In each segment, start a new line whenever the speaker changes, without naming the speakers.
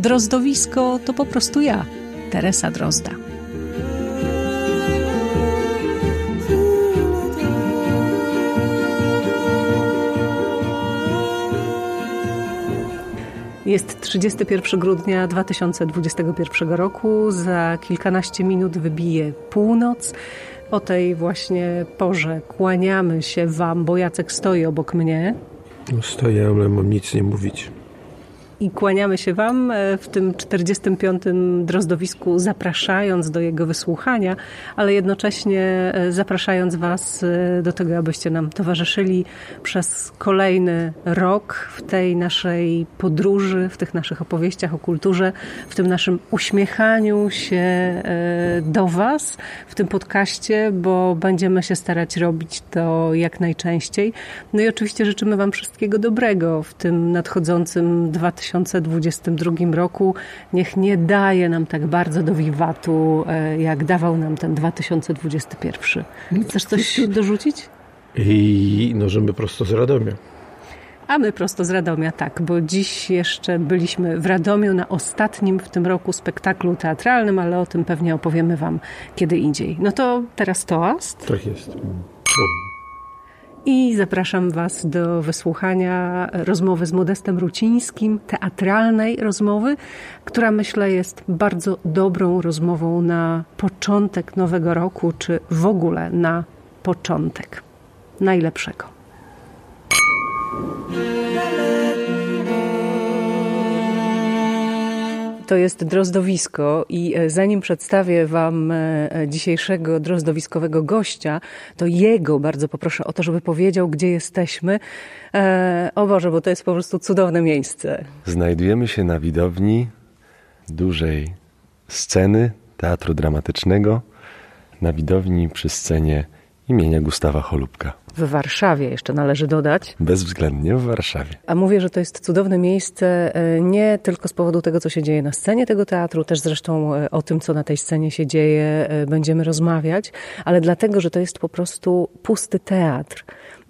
Drozdowisko to po prostu ja, Teresa Drozda. Jest 31 grudnia 2021 roku. Za kilkanaście minut wybije północ. O tej właśnie porze kłaniamy się Wam, bo Jacek stoi obok mnie.
No stoję, ale mam nic nie mówić
i kłaniamy się Wam e, w tym 45. drozdowisku, zapraszając do jego wysłuchania, ale jednocześnie e, zapraszając Was e, do tego, abyście nam towarzyszyli przez kolejny rok w tej naszej podróży, w tych naszych opowieściach o kulturze, w tym naszym uśmiechaniu się do Was w tym podcaście, bo będziemy się starać robić to jak najczęściej. No i oczywiście życzymy Wam wszystkiego dobrego w tym nadchodzącym 2000 2022 roku niech nie daje nam tak bardzo do wiwatu, e, jak dawał nam ten 2021. Chcesz coś dorzucić?
I no, że my prosto z Radomia.
A my prosto z Radomia, tak, bo dziś jeszcze byliśmy w Radomiu na ostatnim w tym roku spektaklu teatralnym, ale o tym pewnie opowiemy Wam kiedy indziej. No to teraz toast.
Tak jest
i zapraszam Was do wysłuchania rozmowy z Modestem Rucińskim, teatralnej rozmowy, która myślę jest bardzo dobrą rozmową na początek nowego roku, czy w ogóle na początek najlepszego. To jest drozdowisko i e, zanim przedstawię Wam e, dzisiejszego drozdowiskowego gościa, to jego bardzo poproszę o to, żeby powiedział, gdzie jesteśmy. E, o Boże, bo to jest po prostu cudowne miejsce.
Znajdujemy się na widowni dużej sceny teatru dramatycznego, na widowni przy scenie imienia Gustawa Cholubka.
W Warszawie jeszcze należy dodać.
Bezwzględnie w Warszawie.
A mówię, że to jest cudowne miejsce e, nie tylko z powodu tego, co się dzieje na scenie tego teatru, też zresztą e, o tym, co na tej scenie się dzieje, e, będziemy rozmawiać, ale dlatego, że to jest po prostu pusty teatr.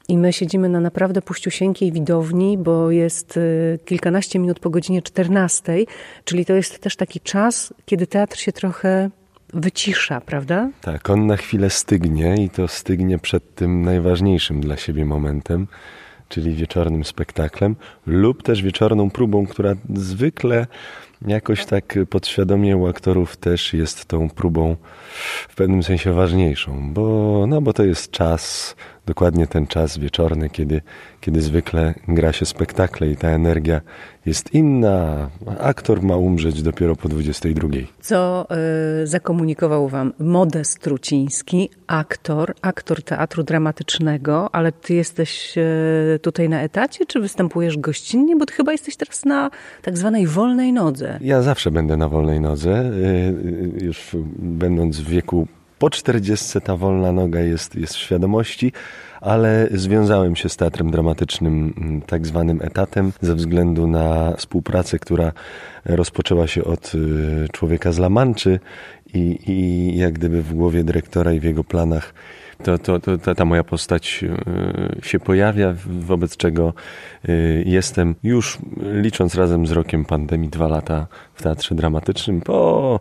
I my siedzimy na naprawdę puściusieńkiej widowni, bo jest kilkanaście minut po godzinie 14, czyli to jest też taki czas, kiedy teatr się trochę wycisza, prawda?
Tak, on na chwilę stygnie i to stygnie przed tym najważniejszym dla siebie momentem, czyli wieczornym spektaklem, lub też wieczorną próbą, która zwykle jakoś tak podświadomie u aktorów też jest tą próbą w pewnym sensie ważniejszą, bo, no, bo to jest czas, dokładnie ten czas wieczorny, kiedy, kiedy zwykle gra się spektakle i ta energia jest inna. Aktor ma umrzeć dopiero po 22.
Co y, zakomunikował wam Modest Truciński, aktor, aktor teatru dramatycznego, ale ty jesteś y, tutaj na etacie, czy występujesz gościnnie? Bo ty chyba jesteś teraz na tak zwanej wolnej nodze.
Ja zawsze będę na wolnej nodze. Y, już będąc w wieku po 40 ta wolna noga jest, jest w świadomości, ale związałem się z teatrem dramatycznym mm, tak zwanym etatem ze względu na współpracę, która rozpoczęła się od y, człowieka z Lamanczy i, i jak gdyby w głowie dyrektora i w jego planach to, to, to ta, moja postać y, się pojawia, wobec czego y, jestem już licząc razem z rokiem pandemii dwa lata w teatrze dramatycznym po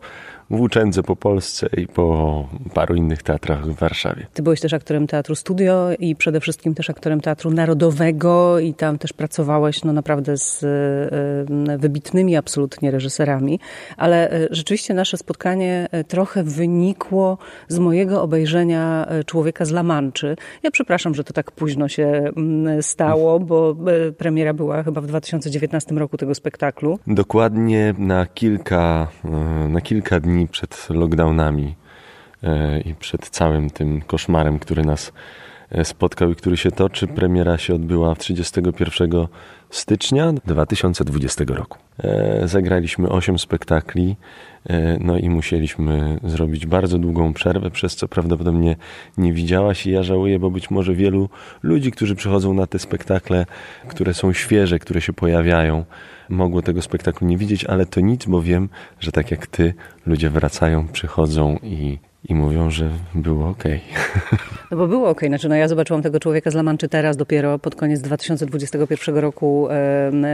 włóczędze po Polsce i po paru innych teatrach w Warszawie.
Ty byłeś też aktorem Teatru Studio i przede wszystkim też aktorem Teatru Narodowego i tam też pracowałeś no naprawdę z e, wybitnymi absolutnie reżyserami, ale e, rzeczywiście nasze spotkanie e, trochę wynikło z mojego obejrzenia Człowieka z Lamanczy. Ja przepraszam, że to tak późno się mm, stało, bo premiera była chyba w 2019 roku tego spektaklu.
Dokładnie na kilka, na kilka dni przed lockdownami e, i przed całym tym koszmarem, który nas e, spotkał i który się toczy. Premiera się odbyła 31 stycznia 2020 roku. E, zagraliśmy 8 spektakli, e, no i musieliśmy zrobić bardzo długą przerwę, przez co prawdopodobnie nie widziałaś i ja żałuję, bo być może wielu ludzi, którzy przychodzą na te spektakle, które są świeże, które się pojawiają, mogło tego spektaklu nie widzieć, ale to nic, bo wiem, że tak jak ty, ludzie wracają, przychodzą i i mówią, że było ok.
No bo było ok. Znaczy, no ja zobaczyłam tego człowieka z La Manczy teraz dopiero pod koniec 2021 roku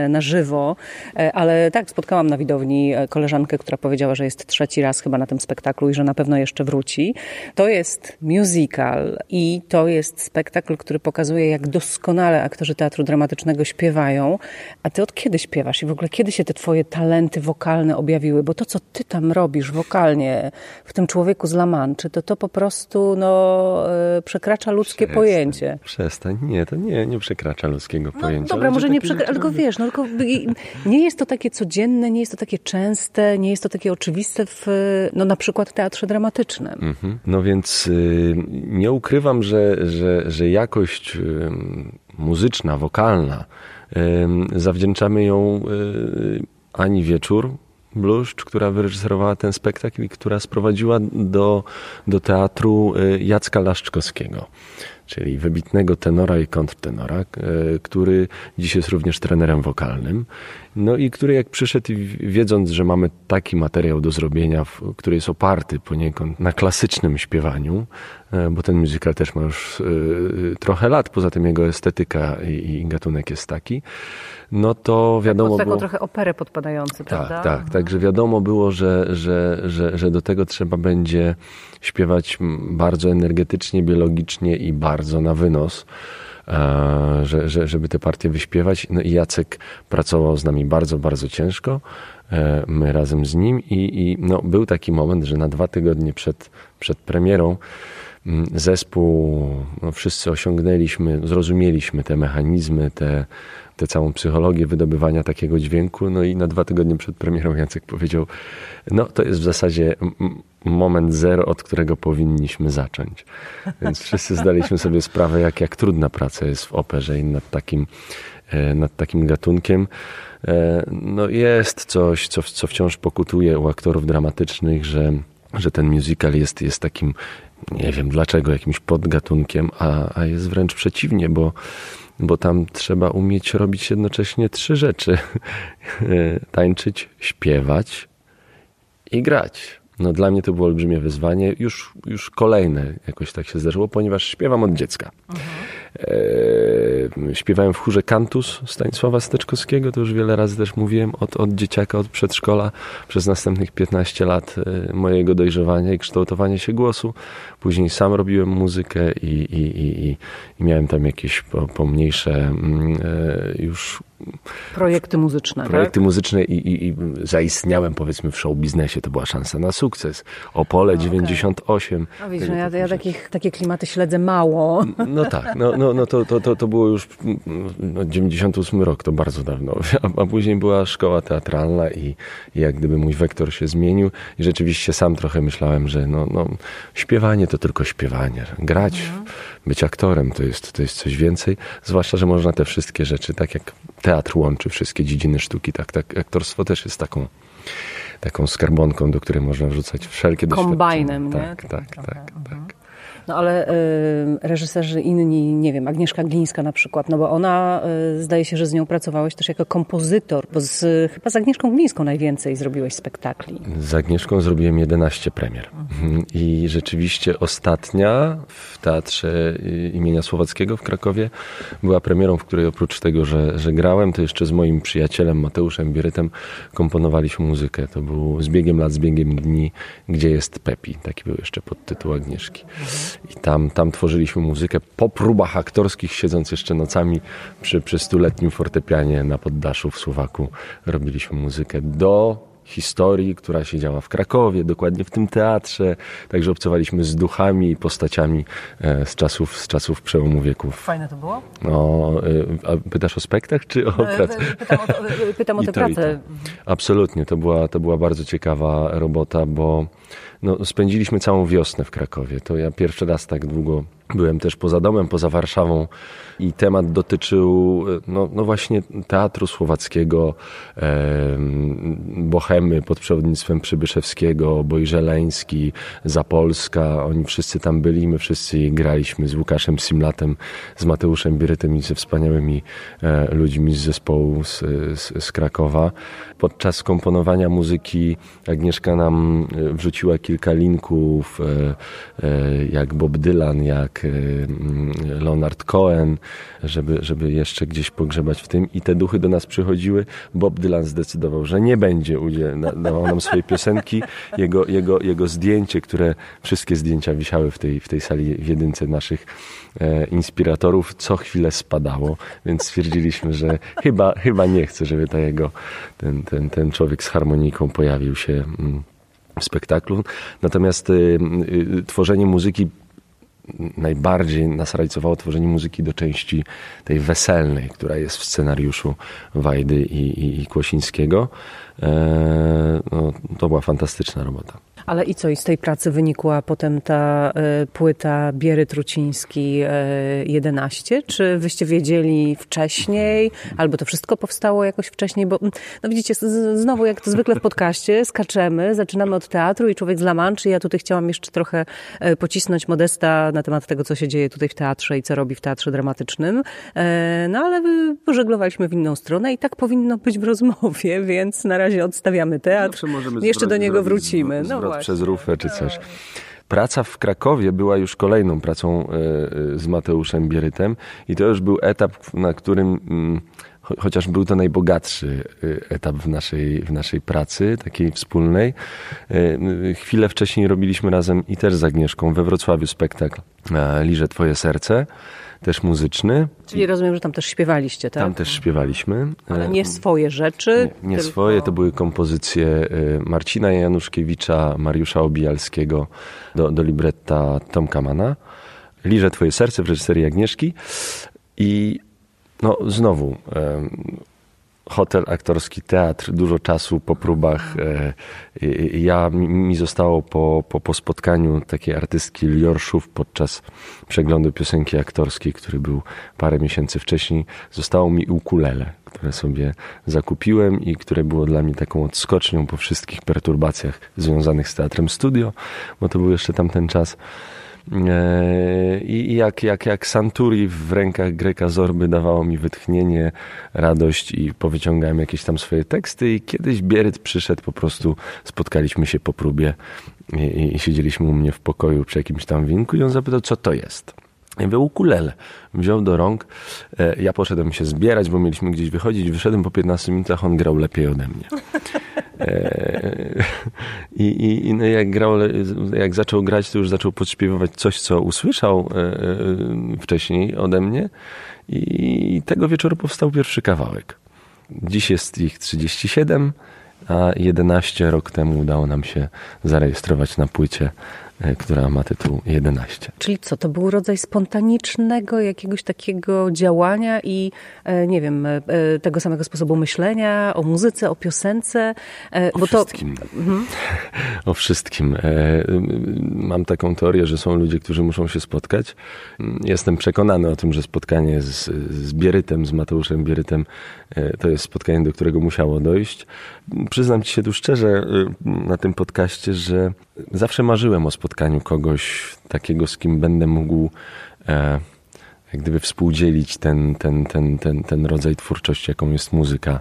na żywo, e, ale tak, spotkałam na widowni e, koleżankę, która powiedziała, że jest trzeci raz chyba na tym spektaklu i że na pewno jeszcze wróci. To jest musical i to jest spektakl, który pokazuje, jak doskonale aktorzy teatru dramatycznego śpiewają. A ty od kiedy śpiewasz i w ogóle kiedy się te twoje talenty wokalne objawiły? Bo to, co ty tam robisz wokalnie w tym człowieku z Manczy, to to po prostu no, e, przekracza ludzkie
Przestań,
pojęcie.
Przestań. Nie, to nie, nie przekracza ludzkiego
No
pojęcia.
dobra, może
że
nie przekracza, tylko wiesz, no tylko nie jest to takie codzienne, nie jest to takie częste, nie jest to takie oczywiste w, no na przykład teatrze dramatycznym.
Mhm. No więc y, nie ukrywam, że, że, że jakość y, muzyczna, wokalna, y, zawdzięczamy ją Ani Wieczór, Bluszcz, która wyreżyserowała ten spektakl i która sprowadziła do, do teatru y, Jacka Laszczkowskiego, czyli wybitnego tenora i kontrtenora, y, który dziś jest również trenerem wokalnym. No i który jak przyszedł, i wiedząc, że mamy taki materiał do zrobienia, który jest oparty poniekąd na klasycznym śpiewaniu, e, bo ten musical też ma już e, trochę lat, poza tym jego estetyka i, gatunek jest taki, no to wiadomo
Pod taką
było...
trochę operę podpadający, prawda?
Tak, tak. Także wiadomo było, że, że, że, że do tego trzeba będzie śpiewać bardzo energetycznie, biologicznie i bardzo na wynos. E, Że, że, żeby te partie wyśpiewać. No i Jacek pracował z nami bardzo, bardzo ciężko. e, My razem z nim i, i no, był taki moment, że na dwa tygodnie przed, przed premierą mm, zespół, no, wszyscy osiągnęliśmy, zrozumieliśmy te mechanizmy, te, tę całą psychologię wydobywania takiego dźwięku. No i na dwa tygodnie przed premierą Jacek powiedział, no to jest w zasadzie moment zero, od którego powinniśmy zacząć. Więc wszyscy zdaliśmy sobie sprawę, jak, jak trudna praca jest w operze i nad takim, e, nad takim gatunkiem. E, No jest coś, co, co wciąż pokutuje u aktorów dramatycznych, że, że ten musical jest, jest takim, nie wiem dlaczego, jakimś podgatunkiem, a, a jest wręcz przeciwnie, bo bo tam trzeba umieć robić jednocześnie trzy rzeczy: tańczyć, śpiewać i grać. No dla mnie to było olbrzymie wyzwanie, już, już kolejne jakoś tak się zdarzyło, ponieważ śpiewam od dziecka. E, śpiewałem w chórze Kantus Stanisława Steczkowskiego, to już wiele razy też mówiłem, od, od dzieciaka, od przedszkola, przez następnych 15 lat e, mojego dojrzewania i kształtowania się głosu. Później sam robiłem muzykę i, i, i, i, miałem tam jakieś po, pomniejsze mm, e, już
Projekty muzyczne,
projekty
tak?
muzyczne i, i, i zaistniałem powiedzmy w show biznesie. To była szansa na sukces. Opole 98.
No widzisz, no ja, ja takich, takie klimaty śledzę mało.
No tak, no, no, no to, to, to, to było już no, 98 rok, to bardzo dawno. A, a później była szkoła teatralna i, i jak gdyby mój wektor się zmienił i rzeczywiście sam trochę myślałem, że no, no, śpiewanie to tylko śpiewanie. Grać, być aktorem to jest, to jest coś więcej. Zwłaszcza, że można te wszystkie rzeczy, tak jak teatr łączy wszystkie dziedziny sztuki, tak, tak aktorstwo też jest taką taką skarbonką, do której można wrzucać wszelkie
Kombajnem,
doświadczenia.
nie?
Tak, tak, tak, tak.
No ale y, reżyserzy inni, nie wiem, Agnieszka Glińska na przykład, no bo ona, y, zdaje się, że z nią pracowałeś też jako kompozytor, bo z, chyba z Agnieszką Glińską najwięcej zrobiłeś spektakli.
Z Agnieszką zrobiłem 11 premier. I rzeczywiście ostatnia w Teatrze y, imienia Słowackiego w Krakowie była premierą, w której oprócz tego, że, że grałem, to jeszcze z moim przyjacielem Mateuszem Bierytem komponowaliśmy muzykę. To był z biegiem lat, z biegiem dni, gdzie jest Pepi. Taki był jeszcze podtytuł Agnieszki. I tam, tam tworzyliśmy muzykę po próbach aktorskich, siedząc jeszcze nocami przy, przy stuletnim fortepianie na poddaszu w Słowaku. Robiliśmy muzykę do historii, która się działa w Krakowie, dokładnie w tym teatrze. Także obcowaliśmy z duchami i postaciami e, z czasów, z czasów przełomu wieków.
Fajne to było?
No, e, a pytasz o spektakl czy o pracę?
Pytam o, to, pytam o tę
to,
pracę.
Absolutnie, to była, to była bardzo ciekawa robota, bo no, spędziliśmy całą wiosnę w Krakowie. To ja pierwszy raz tak długo Byłem też poza domem, poza Warszawą i temat dotyczył no, no właśnie teatru słowackiego, e, Bohemy pod przewodnictwem Przybyszewskiego, Bojżeleński, Zapolska. Oni wszyscy tam byli, my wszyscy graliśmy z Łukaszem Simlatem, z Mateuszem Birytem i ze wspaniałymi e, ludźmi z zespołu z, z, z Krakowa. Podczas komponowania muzyki Agnieszka nam e, wrzuciła kilka linków, e, e, jak Bob Dylan, jak e, Leonard Cohen, żeby, żeby jeszcze gdzieś pogrzebać w tym. I te duchy do nas przychodziły. Bob Dylan zdecydował, że nie będzie dawał nam swojej piosenki. Jego, jego, jego zdjęcie, które wszystkie zdjęcia wisiały w tej, w tej sali w jedynce naszych e, inspiratorów, co chwilę spadało, więc stwierdziliśmy, że chyba, chyba nie chce, żeby ta jego, ten, ten, ten człowiek z harmoniką pojawił się mm, w spektaklu. Natomiast y, y, tworzenie muzyki najbardziej nas rajcowało tworzenie muzyki do części tej weselnej, która jest w scenariuszu Wajdy i, i, i Kłosińskiego. E, no, to była fantastyczna robota.
Ale i co, i z tej pracy wynikła potem ta y, płyta Biery Truciński y, 11? Czy wyście wiedzieli wcześniej, albo to wszystko powstało jakoś wcześniej? Bo, no widzicie, z, znowu jak to zwykle w podcaście, skaczemy, zaczynamy od teatru i człowiek z La Manche. Ja tutaj chciałam jeszcze trochę y, pocisnąć Modesta na temat tego, co się dzieje tutaj w teatrze i co robi w teatrze dramatycznym. no ale pożeglowaliśmy w inną stronę i tak powinno być w rozmowie, więc na razie odstawiamy teatr. Jeszcze do niego wrócimy.
No przez rufę czy coś. Praca w Krakowie była już kolejną pracą e, e, z Mateuszem Bierytem i to już był etap, na którym mm, chociaż był to najbogatszy e, etap w naszej, w naszej pracy, takiej wspólnej. Chwilę wcześniej robiliśmy razem i też z Agnieszką we Wrocławiu spektakl Liże Twoje Serce też muzyczny.
Czyli rozumiem, że tam też śpiewaliście, tak?
Tam też śpiewaliśmy.
Ale nie swoje rzeczy?
Nie, nie tylko... swoje, to były kompozycje y, Marcina Januszkiewicza, Mariusza Obijalskiego do, do libretta Tomka Mana. Liże Twoje serce w reżyserii Agnieszki. I no znowu hotel, aktorski teatr, dużo czasu po próbach. E, ja, mi zostało po, po, po spotkaniu takiej artystki Liorszów podczas przeglądu piosenki aktorskiej, który był parę miesięcy wcześniej, zostało mi ukulele, które sobie zakupiłem i które było dla mnie taką odskocznią po wszystkich perturbacjach związanych z teatrem studio, bo to był jeszcze tamten czas. E, I jak, jak, jak Santuri w rękach Greka Zorby dawało mi wytchnienie, radość i powyciągałem jakieś tam swoje teksty i kiedyś Bieryt przyszedł, po prostu spotkaliśmy się po próbie i, i siedzieliśmy u mnie w pokoju przy jakimś tam winku i on zapytał, co to jest. Ja mówię, ukulele. Wziął do rąk. E, ja poszedłem się zbierać, bo mieliśmy gdzieś wychodzić. Wyszedłem po 15 minutach, on grał lepiej ode mnie. E, I, i, i no jak, grał, jak zaczął grać, to już zaczął podśpiewywać coś, co usłyszał e, wcześniej ode mnie. I tego wieczoru powstał pierwszy kawałek. Dziś jest ich 37, a 11 rok temu udało nam się zarejestrować na płycie E, która ma tytuł 11.
Czyli co, to był rodzaj spontanicznego jakiegoś takiego działania i nie wiem, e, tego samego sposobu myślenia o muzyce, o piosence?
O bo wszystkim. To... Mhm. O wszystkim. E, mam taką teorię, że są ludzie, którzy muszą się spotkać. Jestem przekonany o tym, że spotkanie z, z Bierytem, z Mateuszem Bierytem, to jest spotkanie, do którego musiało dojść. Przyznam ci się tu szczerze na tym podcaście, że zawsze marzyłem o spotkaniu kogoś takiego, z kim będę mógł e, jak gdyby współdzielić ten, ten, ten, ten, ten rodzaj twórczości, jaką jest muzyka.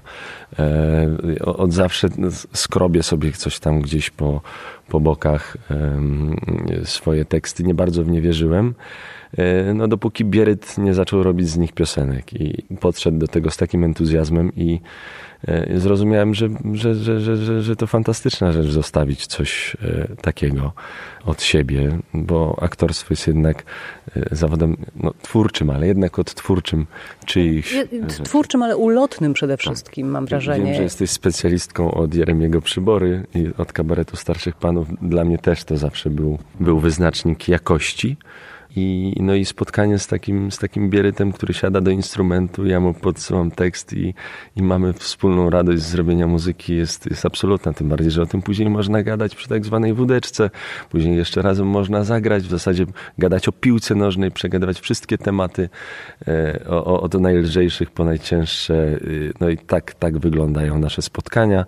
E, od zawsze skrobię sobie coś tam gdzieś po, po bokach swoje teksty. Nie bardzo w nie wierzyłem. E, no dopóki Bieryt nie zaczął robić z nich piosenek i podszedł do tego z takim entuzjazmem i E, zrozumiałem, że, że, że, że, że to fantastyczna rzecz zostawić coś e, takiego od siebie, bo aktorstwo jest jednak zawodem no, twórczym, ale jednak odtwórczym czyichś.
Twórczym, ale ulotnym przede wszystkim, mam wrażenie.
Wiem, że jesteś specjalistką od Jeremiego Przybory i od kabaretu Starszych Panów. Dla mnie też to zawsze był, był wyznacznik jakości i, no i spotkanie z takim, z takim bierytem, który siada do instrumentu, ja mu podsyłam tekst i, i mamy wspólną radość z zrobienia muzyki jest, jest absolutna, tym bardziej, że o tym później można gadać przy tak zwanej wódeczce, później jeszcze razem można zagrać, w zasadzie gadać o piłce nożnej, przegadywać wszystkie tematy, e, o, od najlżejszych po najcięższe, e, no i tak, tak wyglądają nasze spotkania.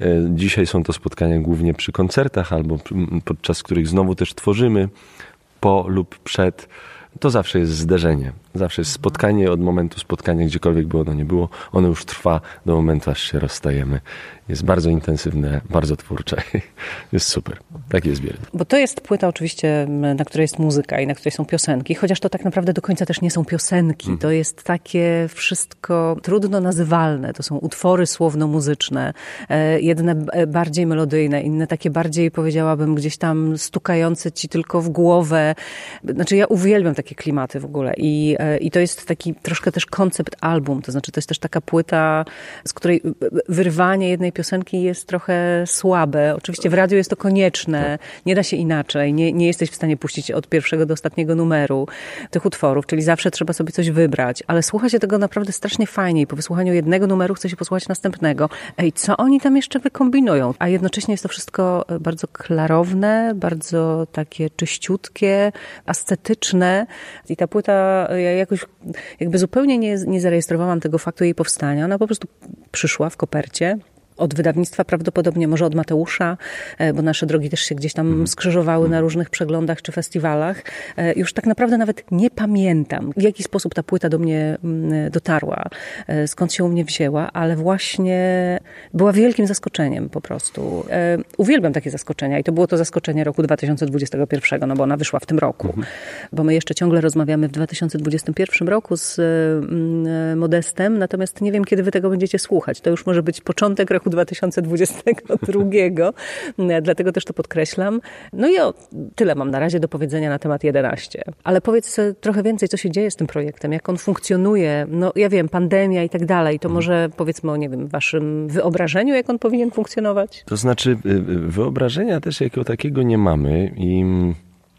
E, dzisiaj są to spotkania głównie przy koncertach albo podczas których znowu też tworzymy po lub przed, to zawsze jest zderzenie. Zawsze jest spotkanie od momentu spotkania, gdziekolwiek by ono nie było. Ono już trwa do momentu, aż się rozstajemy. Jest bardzo intensywne, bardzo twórcze. Jest super. Taki jest Bielet.
Bo to jest płyta oczywiście, na której jest muzyka i na której są piosenki, chociaż to tak naprawdę do końca też nie są piosenki. Hmm. To jest takie wszystko trudno nazywalne. To są utwory słowno-muzyczne. E, jedne bardziej melodyjne, inne takie bardziej, powiedziałabym, gdzieś tam stukające ci tylko w głowę. Znaczy ja uwielbiam takie klimaty w ogóle i e, i to jest taki troszkę też koncept album, to znaczy to jest też taka płyta, z której wyrwanie jednej piosenki jest trochę słabe. Oczywiście w radiu jest to konieczne, nie da się inaczej, nie, nie jesteś w stanie puścić od pierwszego do ostatniego numeru tych utworów, czyli zawsze trzeba sobie coś wybrać, ale słucha się tego naprawdę strasznie fajnie i po wysłuchaniu jednego numeru chce się posłuchać następnego. Ej, co oni tam jeszcze wykombinują? A jednocześnie jest to wszystko bardzo klarowne, bardzo takie czyściutkie, ascetyczne i ta płyta, ja jakoś jakby zupełnie nie, nie zarejestrowałam tego faktu jej powstania. Ona po prostu przyszła w kopercie od wydawnictwa, prawdopodobnie może od Mateusza, e, bo nasze drogi też się gdzieś tam mhm. skrzyżowały na różnych przeglądach czy festiwalach. E, już tak naprawdę nawet nie pamiętam, w jaki sposób ta płyta do mnie dotarła, e, skąd się u mnie wzięła, ale właśnie była wielkim zaskoczeniem po prostu. Uwielbiam takie zaskoczenia i to było to zaskoczenie roku 2021, no bo ona wyszła w tym roku. Mhm. Bo my jeszcze ciągle rozmawiamy w 2021 roku z Modestem, natomiast nie wiem, kiedy wy tego będziecie słuchać. To już może być początek roku roku 2022, dlatego też to podkreślam. No i o, tyle mam na razie do powiedzenia na temat 11. Ale powiedz trochę więcej, co się dzieje z tym projektem, jak on funkcjonuje. No ja wiem, pandemia i tak dalej, to może powiedzmy o, nie wiem, waszym wyobrażeniu, jak on powinien funkcjonować?
To znaczy, y, y, wyobrażenia też jakiego takiego nie mamy i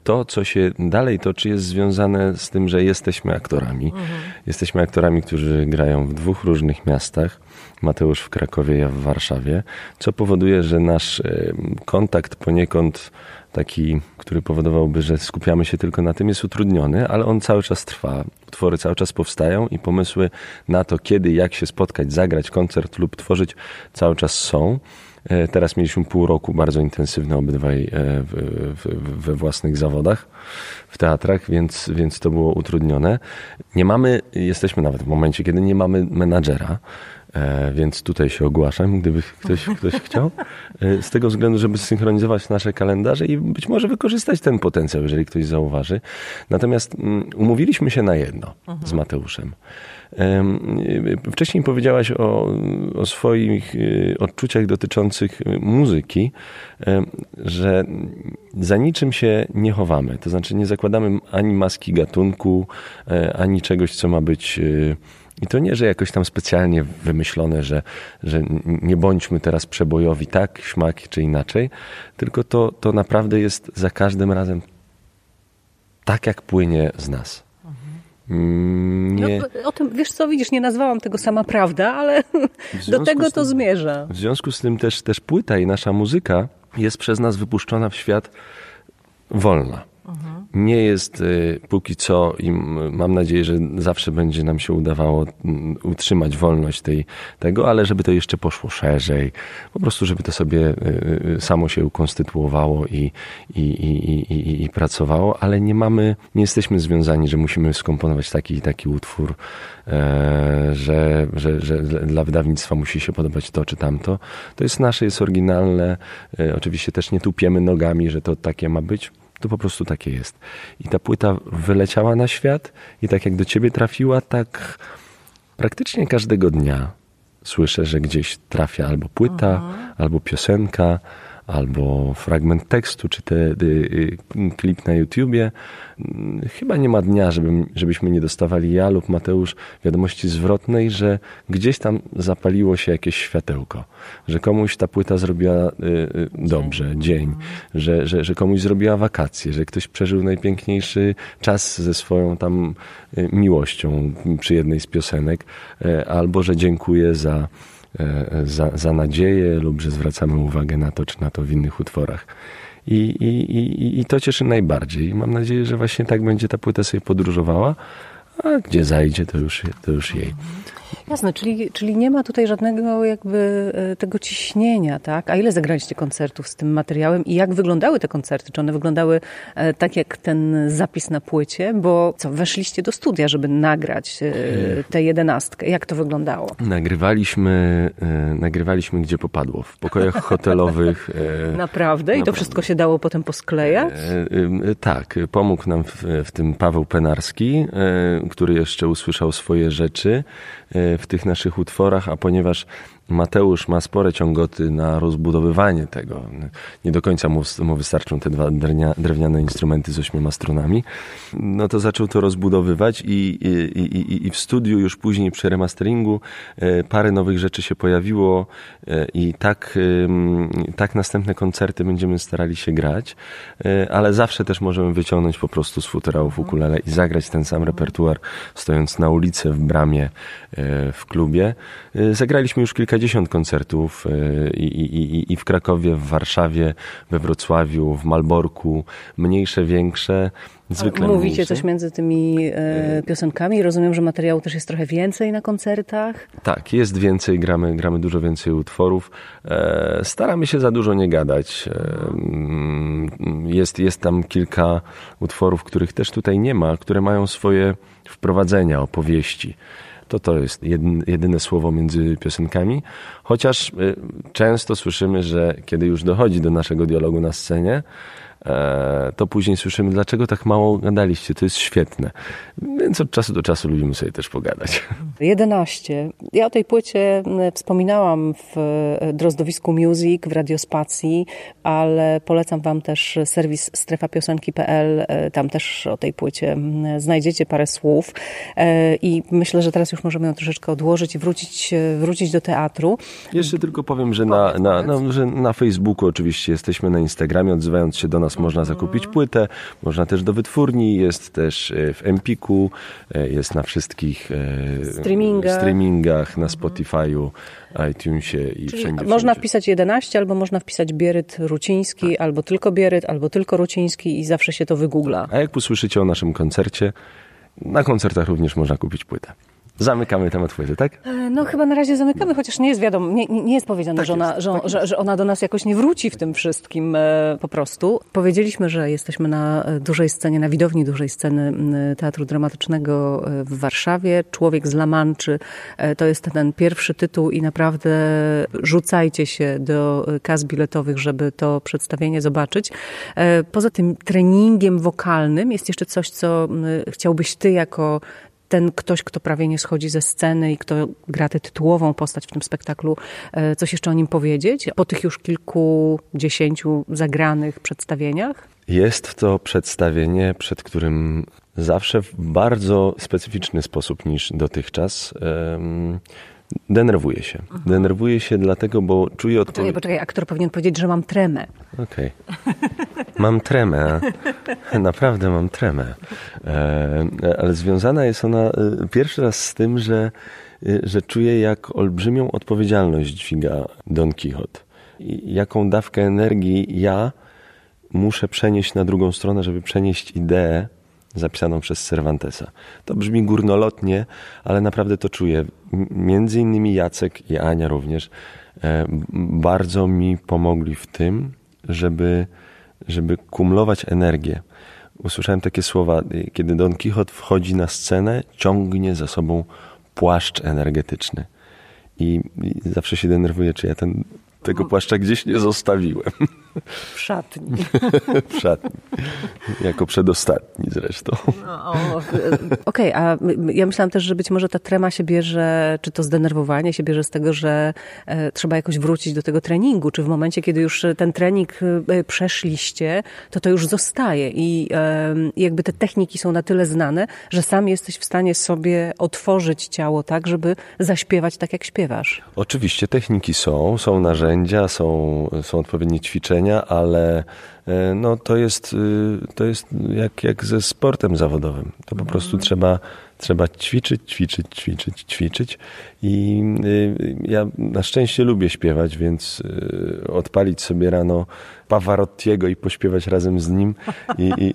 to, co się dalej toczy, jest związane z tym, że jesteśmy aktorami. Mhm. Jesteśmy aktorami, którzy grają w dwóch różnych miastach. Mateusz w Krakowie, ja w Warszawie, co powoduje, że nasz kontakt poniekąd taki, który powodowałby, że skupiamy się tylko na tym, jest utrudniony, ale on cały czas trwa. Utwory cały czas powstają i pomysły na to, kiedy, jak się spotkać, zagrać koncert lub tworzyć, cały czas są. E, teraz mieliśmy pół roku bardzo intensywne obydwaj e, we własnych zawodach w teatrach, więc, więc to było utrudnione. Nie mamy, jesteśmy nawet w momencie, kiedy nie mamy menadżera. E, więc tutaj się ogłaszam, gdyby ktoś, ktoś chciał. E, z tego względu, żeby synchronizować nasze kalendarze i być może wykorzystać ten potencjał, jeżeli ktoś zauważy. Natomiast mm, umówiliśmy się na jedno mhm. z Mateuszem. Wcześniej powiedziałaś o, o swoich e, odczuciach dotyczących muzyki, że za niczym się nie chowamy. To znaczy nie zakładamy ani maski gatunku, ani czegoś, co ma być i to nie, że jakoś tam specjalnie wymyślone, że, że nie bądźmy teraz przebojowi tak, śmak czy inaczej, tylko to, to naprawdę jest za każdym razem tak, jak płynie z nas.
Mm, nie... No, o tym, wiesz co, widzisz, nie nazwałam tego sama prawda, ale do tego to
tym,
zmierza.
W związku z tym też, też płyta i nasza muzyka jest przez nas wypuszczona w świat wolna nie jest y, póki co i mam nadzieję, że zawsze będzie nam się udawało mm, utrzymać wolność tej, tego, ale żeby to jeszcze poszło szerzej, po prostu żeby to sobie y, y, samo się ukonstytuowało i, i, i, i, i pracowało, ale nie mamy, nie jesteśmy związani, że musimy skomponować taki i taki utwór, e, że, że, że dla wydawnictwa musi się podobać to czy tamto. To jest nasze, jest oryginalne. E, oczywiście też nie tupiemy nogami, że to takie ma być to po prostu takie jest. I ta płyta wyleciała na świat i tak jak do ciebie trafiła, tak praktycznie każdego dnia słyszę, że gdzieś trafia albo płyta, mhm. albo piosenka, albo fragment tekstu, czy te, y, klip na YouTubie. Chyba nie ma dnia, żeby, żebyśmy nie dostawali ja lub Mateusz wiadomości zwrotnej, że gdzieś tam zapaliło się jakieś światełko, że komuś ta płyta zrobiła y, y, dobrze, dzień, że, że, że komuś zrobiła wakacje, że ktoś przeżył najpiękniejszy czas ze swoją tam miłością przy jednej z piosenek, albo że dziękuję za za, za nadzieję lub że zwracamy uwagę na to, czy na to w innych utworach. I, i, i, I to cieszy najbardziej. Mam nadzieję, że właśnie tak będzie ta płyta sobie podróżowała, a gdzie zajdzie, to już, to już jej.
Jasne, czyli, czyli nie ma tutaj żadnego jakby e, tego ciśnienia, tak? A ile zagraliście koncertów z tym materiałem i jak wyglądały te koncerty? Czy one wyglądały e, tak jak ten zapis na płycie? Bo co, weszliście do studia, żeby nagrać e, tę jedenastkę. Jak to wyglądało?
Nagrywaliśmy, nagrywaliśmy gdzie popadło, w pokojach hotelowych.
Naprawdę? I to wszystko się dało potem posklejać?
Tak, pomógł nam w, w tym Paweł Penarski, który jeszcze usłyszał swoje rzeczy w tych naszych utworach, a ponieważ Mateusz ma spore ciągoty na rozbudowywanie tego. Nie do końca mu, mu wystarczą te dwa drewniane instrumenty z ośmioma strunami. No to zaczął to rozbudowywać i, i, i, i w studiu już później przy remasteringu e, parę nowych rzeczy się pojawiło e, i tak, tak następne koncerty będziemy starali się grać, e, ale zawsze też możemy wyciągnąć po prostu z futerałów ukulele i zagrać ten sam repertuar stojąc na ulicy w bramie w klubie. Zagraliśmy już kilka kilkadziesiąt koncertów e, i, i, i w Krakowie, w Warszawie, we Wrocławiu, w Malborku, mniejsze, większe. Zwykle
Mówicie
mniejsze.
coś między tymi e, piosenkami? Rozumiem, że materiału też jest trochę więcej na koncertach?
Tak, jest więcej, gramy, gramy dużo więcej utworów. E, staramy się za dużo nie gadać. E, mm, jest, jest tam kilka utworów, których też tutaj nie ma, które mają swoje wprowadzenia, opowieści to to jest jedyne słowo między piosenkami. Chociaż y, często słyszymy, że kiedy już dochodzi do naszego dialogu na scenie, to później słyszymy, dlaczego tak mało gadaliście, to jest świetne. Więc od czasu do czasu lubimy sobie też pogadać.
11. Ja o tej płycie wspominałam w e, Drozdowisku Music, w Radiospacji, ale polecam wam też serwis strefapiosenki.pl. E, tam też o tej płycie znajdziecie parę słów i myślę, że teraz już możemy ją troszeczkę odłożyć i wrócić, wrócić do teatru.
Jeszcze tylko powiem, że na, na, na, że na Facebooku oczywiście jesteśmy, na Instagramie, odzywając się do nas nas można zakupić płytę, można też do wytwórni, jest też e, w Empiku, e, jest na wszystkich
e, streamingach,
streamingach na Spotify'u, iTunesie i Czyli wszędzie.
Można
wszędzie.
wpisać 11, albo można wpisać Bieryt Ruciński, tak. albo tylko Bieryt, albo tylko Ruciński i zawsze się to wygoogla.
A jak usłyszycie o naszym koncercie, na koncertach również można kupić płytę. Zamykamy temat płyty, tak?
E, no chyba na razie zamykamy, chociaż nie jest wiadomo, nie, nie jest powiedziane, tak że, ona, jest, że, tak że, że, ona do nas jakoś nie wróci w tym wszystkim e, po prostu. Powiedzieliśmy, że jesteśmy na e, dużej scenie, na widowni dużej sceny Teatru Dramatycznego w Warszawie. Człowiek z Lamanczy to jest ten pierwszy tytuł i naprawdę rzucajcie się do kas biletowych, żeby to przedstawienie zobaczyć. Poza tym treningiem wokalnym jest jeszcze coś, co chciałbyś ty jako ten ktoś, kto prawie nie schodzi ze sceny i kto gra tę tytułową postać w tym spektaklu, e, coś jeszcze o nim powiedzieć? Po tych już kilkudziesięciu zagranych przedstawieniach?
Jest to przedstawienie, przed którym zawsze w bardzo specyficzny sposób niż dotychczas. Denerwuję się. Mhm. Denerwuję się dlatego, bo czuję odpowiedź.
Poczekaj, poczekaj, aktor powinien powiedzieć, że mam tremę.
Okej. Okay. Mam tremę. Naprawdę mam tremę. E, ale związana jest ona e, pierwszy raz z tym, że, e, że czuję, jak olbrzymią odpowiedzialność dźwiga Don Quixote. I jaką dawkę energii ja muszę przenieść na drugą stronę, żeby przenieść ideę zapisaną przez Cervantesa. To brzmi górnolotnie, ale naprawdę to czuję. Między innymi Jacek i Ania również e, bardzo mi pomogli w tym, żeby, żeby kumulować energię. Usłyszałem takie słowa, kiedy Don Quixote wchodzi na scenę, ciągnie za sobą płaszcz energetyczny. I, i zawsze się denerwuję, czy ja ten, tego płaszcza gdzieś nie zostawiłem.
W szatni.
w szatni. Jako przedostatni zresztą.
No, Okej, okay, a ja myślałam też, że być może ta trema się bierze, czy to zdenerwowanie się bierze z tego, że e, trzeba jakoś wrócić do tego treningu, czy w momencie, kiedy już ten trening e, przeszliście, to to już zostaje i e, jakby te techniki są na tyle znane, że sam jesteś w stanie sobie otworzyć ciało tak, żeby zaśpiewać tak, jak śpiewasz.
Oczywiście techniki są, są narzędzia, są, są odpowiednie ćwiczenia, ale e, no, to jest, y, to jest jak, jak ze sportem zawodowym. To po prostu mhm. trzeba, trzeba ćwiczyć, ćwiczyć, ćwiczyć, ćwiczyć. I y, ja na szczęście lubię śpiewać, więc y, odpalić sobie rano Pavarottiego i pośpiewać razem z nim. I, i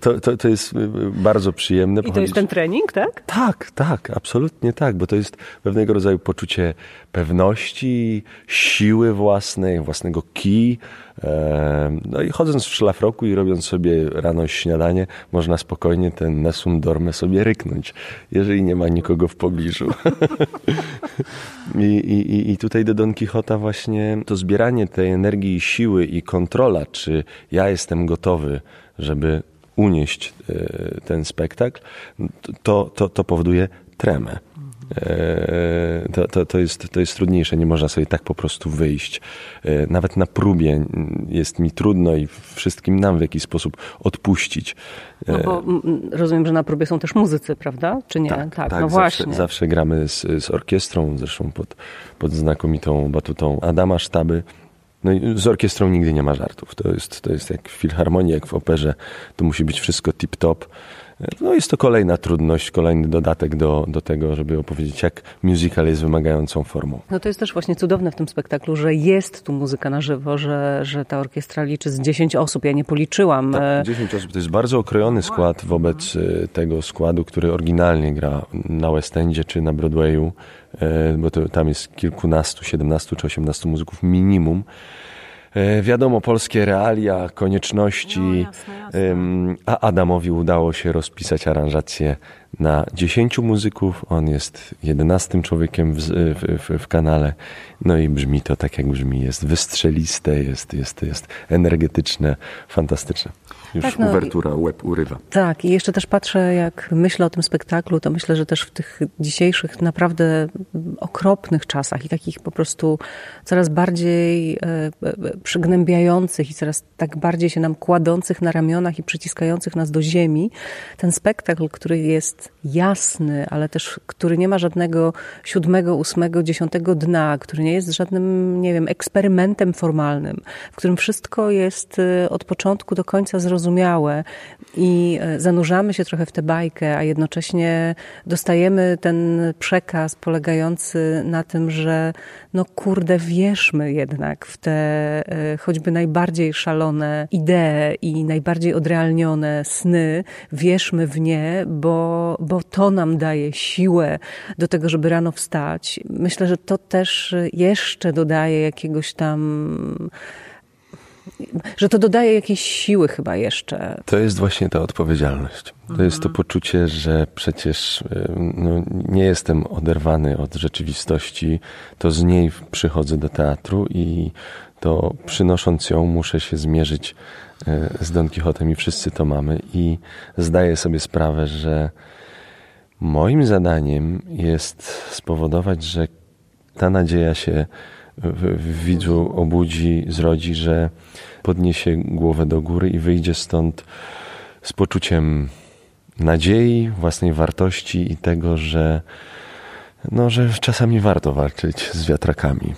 to, to, to, jest bardzo przyjemne.
I to jest ten trening, tak?
Tak, tak, absolutnie tak, bo to jest pewnego rodzaju poczucie pewności, siły własnej, własnego ki. No i chodząc w szlafroku i robiąc sobie rano śniadanie, można spokojnie ten nesum dorme sobie ryknąć, jeżeli nie ma nikogo w pobliżu. I, i, I tutaj do Don Quixota właśnie to zbieranie tej energii i siły i kontrola, czy ja jestem gotowy, żeby unieść e, ten spektakl, to, to, to powoduje tremę. E, to, to, to, jest, to jest trudniejsze, nie można sobie tak po prostu wyjść. E, nawet na próbie jest mi trudno i wszystkim nam w jakiś sposób odpuścić.
No bo rozumiem, że na próbie są też muzycy, prawda? Czy nie?
Tak, tak, tak no zawsze, właśnie. Zawsze gramy z, z orkiestrą, zresztą pod, pod znakomitą batutą Adama Sztaby. No i z orkiestrą nigdy nie ma żartów. To jest, to jest jak w filharmonii, jak w operze. To musi być wszystko tip-top. No jest to kolejna trudność, kolejny dodatek do, do tego, żeby opowiedzieć, jak musical jest wymagającą formą.
No to jest też właśnie cudowne w tym spektaklu, że jest tu muzyka na żywo, że, że ta orkiestra liczy z 10 osób. Ja nie policzyłam.
Tak, 10 osób to jest bardzo okrojony skład wobec e, tego składu, który oryginalnie gra na West Endzie czy na Broadwayu, e, bo to, tam jest kilkunastu, 17 czy 18 muzyków minimum. E, wiadomo, polskie realia, konieczności, no, jasne, jasne. a Adamowi udało się rozpisać aranżację na 10 muzyków. On jest jedenastym człowiekiem w, w, w, kanale. No i brzmi to tak, jak brzmi. Jest wystrzeliste, jest, jest, jest energetyczne, fantastyczne. Już tak, no, uwertura, łeb urywa.
Tak, i jeszcze też patrzę, jak myślę o tym spektaklu, to myślę, że też w tych dzisiejszych naprawdę okropnych czasach i takich po prostu coraz bardziej e, e, przygnębiających i coraz tak bardziej się nam kładących na ramionach i przyciskających nas do ziemi, ten spektakl, który jest jasny, ale też który nie ma żadnego siódmego, ósmego, dziesiątego dna, który nie jest żadnym, nie wiem, eksperymentem formalnym, w którym wszystko jest e, od początku do końca zrozumiałe, i e, zanurzamy się trochę w tę bajkę, a jednocześnie dostajemy ten przekaz polegający na tym, że no kurde, wierzmy jednak w te e, choćby najbardziej szalone idee i najbardziej odrealnione sny, wierzmy w nie, bo, bo to nam daje siłę do tego, żeby rano wstać. Myślę, że to też jeszcze dodaje jakiegoś tam że to dodaje jakiejś siły chyba jeszcze.
To jest właśnie ta odpowiedzialność. To mhm. jest to poczucie, że przecież no, nie jestem oderwany od rzeczywistości, to z niej przychodzę do teatru i to przynosząc ją muszę się zmierzyć e, z Don Quixotem i wszyscy to mamy i zdaję sobie sprawę, że moim zadaniem jest spowodować, że ta nadzieja się w widzu obudzi, zrodzi, że podniesie głowę do góry i wyjdzie stąd z poczuciem nadziei, własnej wartości i tego, że, no, że czasami warto walczyć z wiatrakami.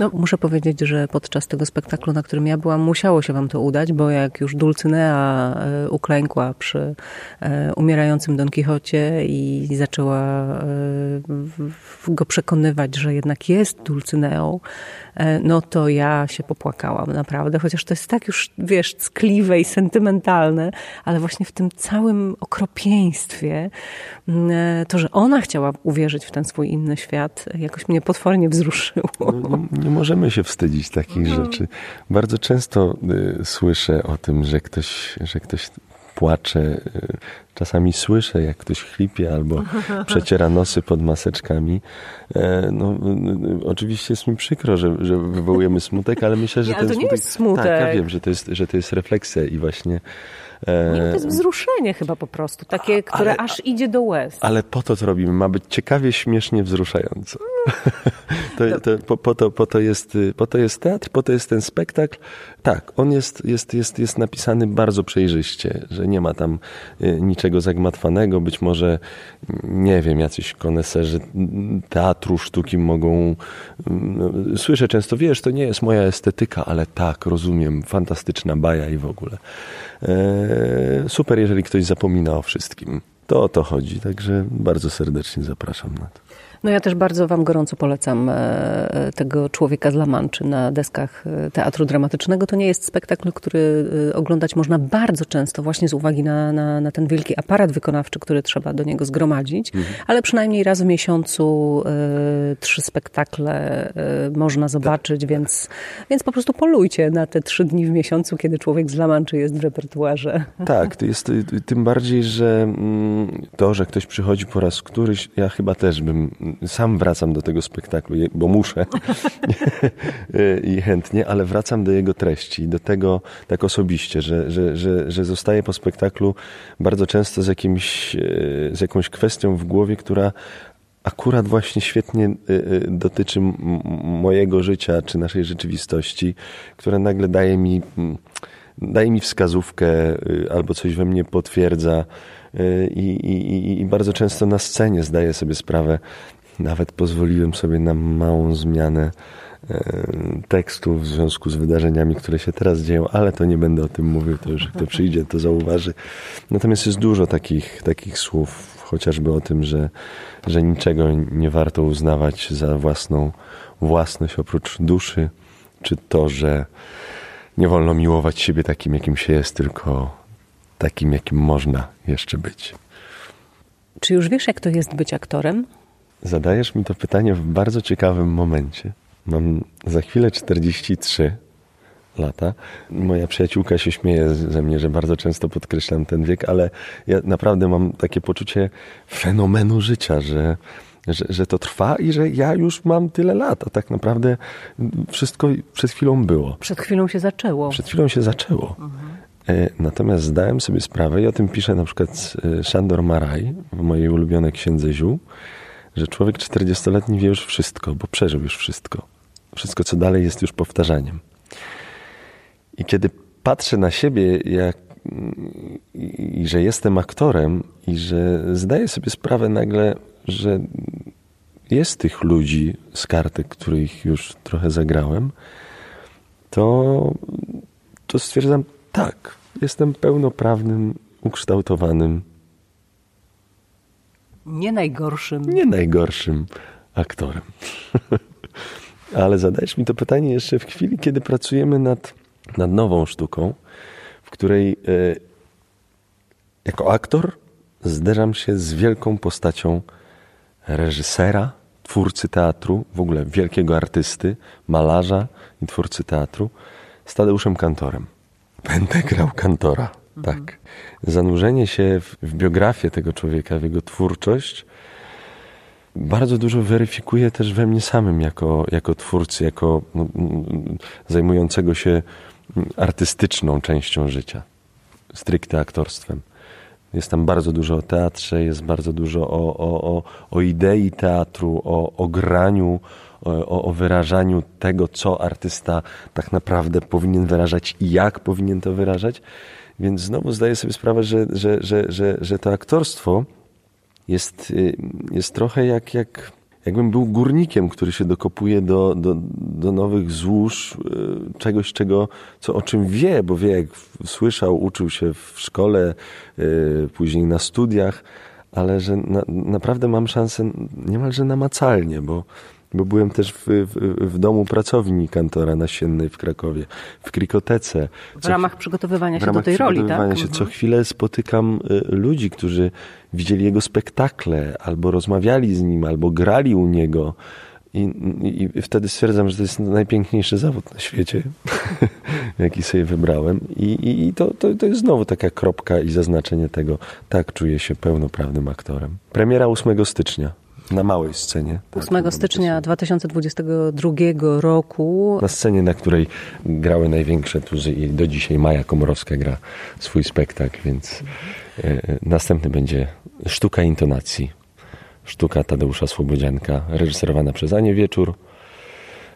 No, muszę powiedzieć, że podczas tego spektaklu, na którym ja byłam, musiało się wam to udać, bo jak już Dulcynea e, uklękła przy e, umierającym Don Quixocie i zaczęła e, go przekonywać, że jednak jest Dulcyneą, no to ja się popłakałam naprawdę, chociaż to jest tak już, wiesz, ckliwe i sentymentalne, ale właśnie w tym całym okropieństwie, to, że ona chciała uwierzyć w ten swój inny świat, jakoś mnie potwornie wzruszyło.
No, nie możemy się wstydzić takich mhm. rzeczy. Bardzo często y, słyszę o tym, że ktoś, że ktoś płacze. Y, czasami słyszę, jak ktoś chlipie albo przeciera nosy pod maseczkami. E, no, oczywiście jest mi przykro, że, że wywołujemy smutek, ale myślę, że
nie, ten to
smutek...
nie jest smutek.
Tak, ja wiem, że to jest, że to jest refleksja i właśnie
nie, to jest wzruszenie chyba po prostu, takie, które ale, aż idzie do łez.
Ale po to to robimy, ma być ciekawie, śmiesznie, wzruszająco. to, to, po, po, to, po, to jest, po to jest teatr, po to jest ten spektakl. Tak, on jest, jest, jest, jest napisany bardzo przejrzyście, że nie ma tam y, niczego zagmatwanego. Być może, nie wiem, jacyś koneserzy teatru, sztuki mogą... No, słyszę często, wiesz, to nie jest moja estetyka, ale tak, rozumiem, fantastyczna baja i w ogóle. E, super, jeżeli ktoś zapomina o wszystkim. To o to chodzi, także bardzo serdecznie zapraszam na to.
No ja też bardzo Wam gorąco polecam e, tego człowieka z Lamanczy na deskach e, teatru dramatycznego. To nie jest spektakl, który e, oglądać można bardzo często, właśnie z uwagi na, na, na ten wielki aparat wykonawczy, który trzeba do niego zgromadzić, mhm. ale przynajmniej raz w miesiącu y, trzy spektakle y, można zobaczyć, tak. więc, więc po prostu polujcie na te trzy dni w miesiącu, kiedy człowiek z Lamanczy jest w repertuarze.
Tak, to jest tym bardziej, że mm, to, że ktoś przychodzi po raz któryś, ja chyba też bym sam wracam do tego spektaklu, bo muszę i chętnie, ale wracam do jego treści, do tego tak osobiście, że, że, że, że zostaję po spektaklu bardzo często z, jakimś, e, z jakąś kwestią w głowie, która akurat właśnie świetnie e, e, dotyczy mojego życia czy naszej rzeczywistości, która nagle daje mi, daje mi wskazówkę albo coś we mnie potwierdza. I, i, I, bardzo często na scenie zdaję sobie sprawę, nawet pozwoliłem sobie na małą zmianę e, tekstu w związku z wydarzeniami, które się teraz dzieją, ale to nie będę o tym mówił, to już kto przyjdzie, to zauważy. Natomiast jest dużo takich, takich słów, chociażby o tym, że, że niczego nie warto uznawać za własną własność oprócz duszy, czy to, że nie wolno miłować siebie takim, jakim się jest, tylko takim, jakim można jeszcze być.
Czy już wiesz, jak to jest być aktorem?
Zadajesz mi to pytanie w bardzo ciekawym momencie. Mam za chwilę 43 lata. Moja przyjaciółka się śmieje ze mnie, że bardzo często podkreślam ten wiek, ale ja naprawdę mam takie poczucie fenomenu życia, że, że, że to trwa i że ja już mam tyle lat, a tak naprawdę wszystko przed chwilą było.
Przed chwilą się zaczęło.
Przed chwilą się zaczęło. Mhm. Natomiast zdałem sobie sprawę, i o tym pisze na przykład e, Szandor Maraj w mojej ulubionej księdze Ziół, że człowiek 40-letni wie już wszystko, bo przeżył już wszystko. Wszystko, co dalej, jest już powtarzaniem. I kiedy patrzę na siebie, jak, i, i że jestem aktorem, i że zdaję sobie sprawę nagle, że jest tych ludzi z kartek, których już trochę zagrałem, to, to stwierdzam, tak, jestem pełnoprawnym, ukształtowanym
nie najgorszym.
Nie najgorszym aktorem. Ale zadajesz mi to pytanie jeszcze w chwili, kiedy pracujemy nad, nad nową sztuką, w której e, jako aktor zderzam się z wielką postacią reżysera, twórcy teatru, w ogóle wielkiego artysty, malarza i twórcy teatru, z Tadeuszem Kantorem. Będę grał kantora. Tak. Zanurzenie się w, w biografię tego człowieka, w jego twórczość, bardzo dużo weryfikuje też we mnie samym jako, jako twórcy, jako no, zajmującego się artystyczną częścią życia, stricte aktorstwem. Jest tam bardzo dużo o teatrze, jest bardzo dużo o, o, o, o idei teatru, o, o graniu, o, o wyrażaniu tego, co artysta tak naprawdę powinien wyrażać i jak powinien to wyrażać. Więc znowu zdaję sobie sprawę, że, że, że, że, że to aktorstwo jest, y, jest trochę jak, jak, jakbym był górnikiem, który się dokopuje do, do, do nowych złóż y, czegoś, czego, co, o czym wie, bo wie, jak słyszał, uczył się w szkole, y, później na studiach, ale że na, naprawdę mam szansę niemalże namacalnie, bo bo byłem też w, w, w, domu pracowni kantora nasiennej w Krakowie, w Krikotece.
W ramach przygotowywania się ramach do tej roli, tak?
Się. Mhm. Co chwilę spotykam y, ludzi, którzy widzieli jego spektakle, albo rozmawiali z nim, albo grali u niego. I, I, wtedy stwierdzam, że to jest najpiękniejszy zawód na świecie. jaki sobie wybrałem. I, i, i to, to, to jest znowu taka kropka i zaznaczenie tego, tak czuję się pełnoprawnym aktorem. Premiera 8 stycznia. Na małej scenie.
8 tak, stycznia 2022 roku.
Na scenie, na której grały największe tuzy i do dzisiaj Maja Komorowska gra swój spektakl, więc e, następny będzie Sztuka intonacji. Sztuka Tadeusza Słobodzianka, reżyserowana przez Anię Wieczór.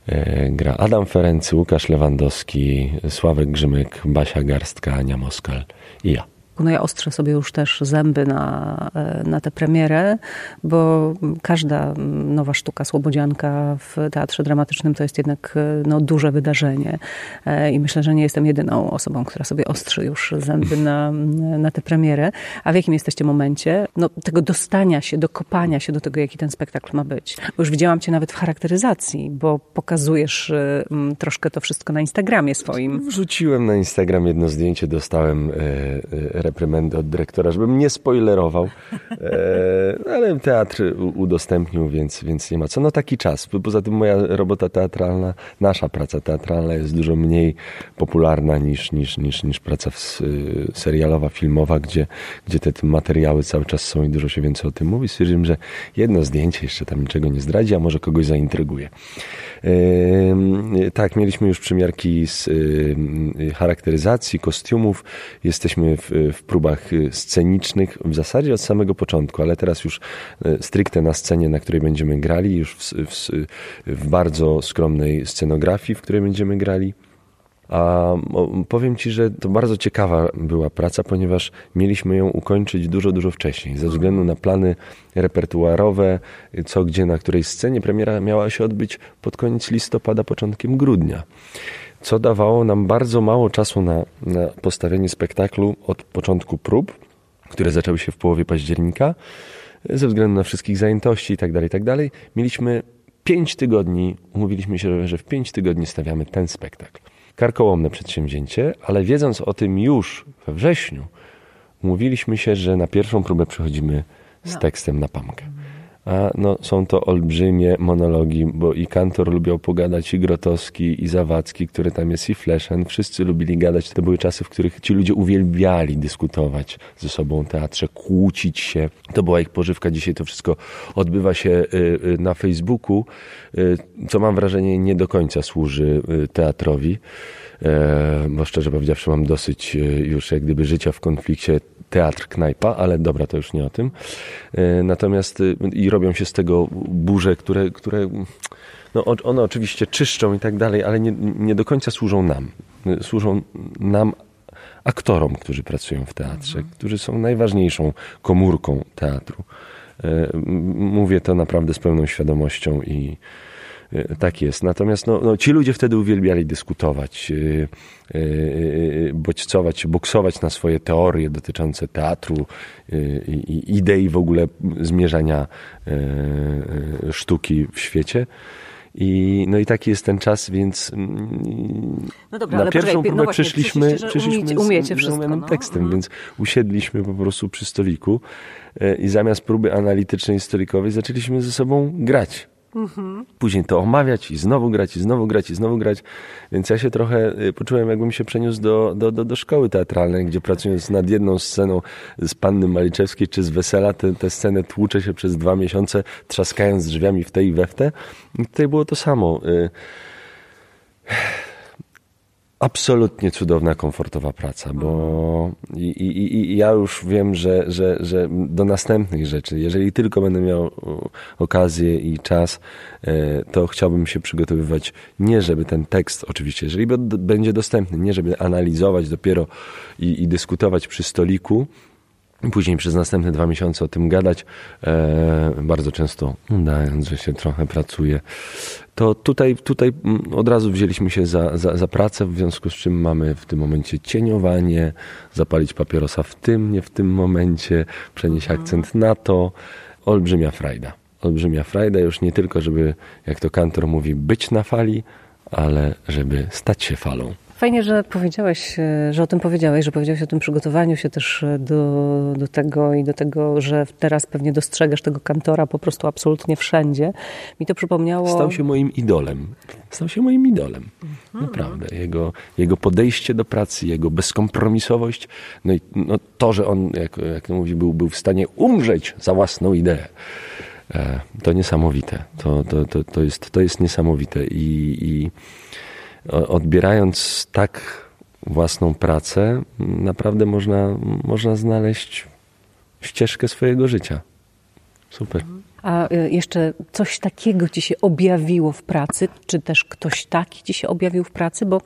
E, gra Adam Ferency, Łukasz Lewandowski, Sławek Grzymyk, Basia Garstka, Ania Moskal i ja.
No ja ostrzę sobie już też zęby na, e, na tę premierę, bo każda nowa sztuka Słobodzianka w Teatrze Dramatycznym to jest jednak e, no, duże wydarzenie. E, I myślę, że nie jestem jedyną osobą, która sobie ostrzy już zęby na, na tę premierę. A w jakim jesteście momencie? No, tego dostania się, dokopania się do tego, jaki ten spektakl ma być. Bo już widziałam cię nawet w charakteryzacji, bo pokazujesz troszkę to wszystko na Instagramie swoim.
Wrzuciłem na Instagram jedno zdjęcie, dostałem reprymendę od dyrektora, żebym nie spoilerował, e, ale teatr udostępnił, więc, więc nie ma co. No taki czas. Poza tym moja robota teatralna, nasza praca teatralna jest dużo mniej popularna niż, niż, niż, niż praca serialowa, filmowa, gdzie, gdzie te, te materiały cały czas są i dużo się więcej o tym mówi. Stwierdziłem, że jedno zdjęcie jeszcze tam niczego nie zdradzi, a może kogoś zaintryguje. Tak, mieliśmy już przymiarki z charakteryzacji, kostiumów. Jesteśmy w, w próbach scenicznych w zasadzie od samego początku, ale teraz już e, stricte na scenie, na której będziemy grali, już w, w, w bardzo skromnej scenografii, w której będziemy grali. A powiem Ci, że to bardzo ciekawa była praca, ponieważ mieliśmy ją ukończyć dużo, dużo wcześniej. Ze względu na plany repertuarowe, co gdzie, na której scenie. Premiera miała się odbyć pod koniec listopada, początkiem grudnia. Co dawało nam bardzo mało czasu na, na postawienie spektaklu od początku prób, które zaczęły się w połowie października, ze względu na wszystkich zajętości itd., tak itd. Tak mieliśmy pięć tygodni, umówiliśmy się, że w pięć tygodni stawiamy ten spektakl karkołomne przedsięwzięcie, ale wiedząc o tym już we wrześniu, umówiliśmy się, że na pierwszą próbę przychodzimy z no. tekstem na pamkę. A no, są to olbrzymie monologi, bo i Kantor lubiał pogadać, i Grotowski, i Zawadzki, który tam jest, i Fleszen. Wszyscy lubili gadać. To były czasy, w których ci ludzie uwielbiali dyskutować ze sobą w teatrze, kłócić się. To była ich pożywka. Dzisiaj to wszystko odbywa się y, y, na Facebooku, y, co mam wrażenie nie do końca służy teatrowi bo szczerze powiedziawszy mam dosyć już jak gdyby życia w konflikcie teatr, knajpa, ale dobra, to już nie o tym. E, natomiast i robią się z tego burze, które, które no one oczywiście czyszczą i tak dalej, ale nie, nie do końca służą nam. Służą nam, aktorom, którzy pracują w teatrze, mhm. którzy są najważniejszą komórką teatru. E, mówię to naprawdę z pełną świadomością i, E, tak jest. Natomiast no, no, ci ludzie wtedy uwielbiali dyskutować, e, e, bodźcować, boksować na swoje teorie dotyczące teatru i idei w ogóle zmierzania sztuki w świecie. I, no i taki jest ten czas, więc
mm, no dobra,
na pierwszą poczekaj, próbę no przyszliśmy,
przyszliśmy umiecie, z, wszystko,
no. tekstem, mhm. więc usiedliśmy po prostu przy stoliku i zamiast próby analitycznej, stolikowej zaczęliśmy ze sobą grać. Mhm. Później to omawiać i znowu grać, i znowu grać, i znowu grać. Więc ja się trochę y, poczułem, jakbym się przeniósł do, do, do, do szkoły teatralnej, gdzie pracując nad jedną sceną z Panny Maliczewskiej czy z Wesela, tę scenę tłuczę się przez dwa miesiące, trzaskając drzwiami w tej i we w te. I tutaj było to samo. Absolutnie cudowna, komfortowa praca, bo i, i, i ja już wiem, że, że, że do następnych rzeczy, jeżeli tylko będę miał okazję i czas, e, to chciałbym się przygotowywać nie, żeby ten tekst, oczywiście, jeżeli będzie dostępny, nie, żeby analizować dopiero i, i dyskutować przy stoliku, Później przez następne dwa miesiące o tym gadać, e, bardzo często udając, że się trochę pracuje. To tutaj, tutaj mm, od razu wzięliśmy się za, za, za pracę, w związku z czym mamy w tym momencie cieniowanie, zapalić papierosa w tym, nie w tym momencie, przenieść mhm. akcent na to. Olbrzymia frajda. Olbrzymia frajda już nie tylko, żeby, jak to kantor mówi, być na fali, ale żeby stać się falą.
Fajnie, że powiedziałeś, e, że o tym powiedziałeś, że powiedziałeś o tym przygotowaniu się też e, do, do tego i do tego, że teraz pewnie dostrzegasz tego kantora po prostu absolutnie wszędzie. Mi to przypomniało...
Stał się moim idolem. Stał się moim idolem. Mhm. Naprawdę. Jego, jego podejście do pracy, jego bezkompromisowość, no i no to, że on, jak, jak mówi, był, był w stanie umrzeć za własną ideę. E, to niesamowite. To, to, to, to, jest, to jest niesamowite. I, i odbierając tak własną pracę, naprawdę można, można znaleźć ścieżkę swojego życia. Super.
A y, jeszcze coś takiego ci się objawiło w pracy, czy też ktoś taki ci się objawił w pracy? Bo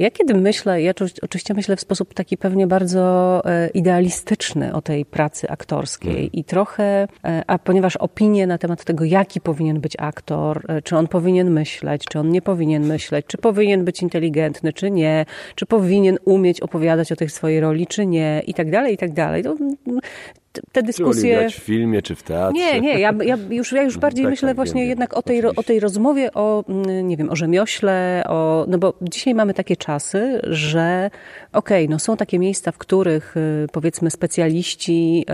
ja kiedy myślę, ja oczywiście myślę w sposób taki pewnie bardzo e, idealistyczny o tej pracy aktorskiej mm. i trochę, e, a ponieważ opinie na temat tego, jaki powinien być aktor, e, czy on powinien myśleć, czy on nie powinien myśleć, czy powinien być inteligentny, czy nie, czy powinien umieć opowiadać o tej swojej roli, czy nie, i tak dalej, i tak dalej. To te dyskusje.
Czy w filmie, czy w teatrze?
Nie, nie, ja, ja już, ja już bardziej tak, myślę tak, właśnie wiem, jednak o tej, o tej rozmowie o, mm, nie wiem, o rzemiośle, o, no bo dzisiaj mamy takie czasy, że okej, okay, no są takie miejsca, w których y, powiedzmy specjaliści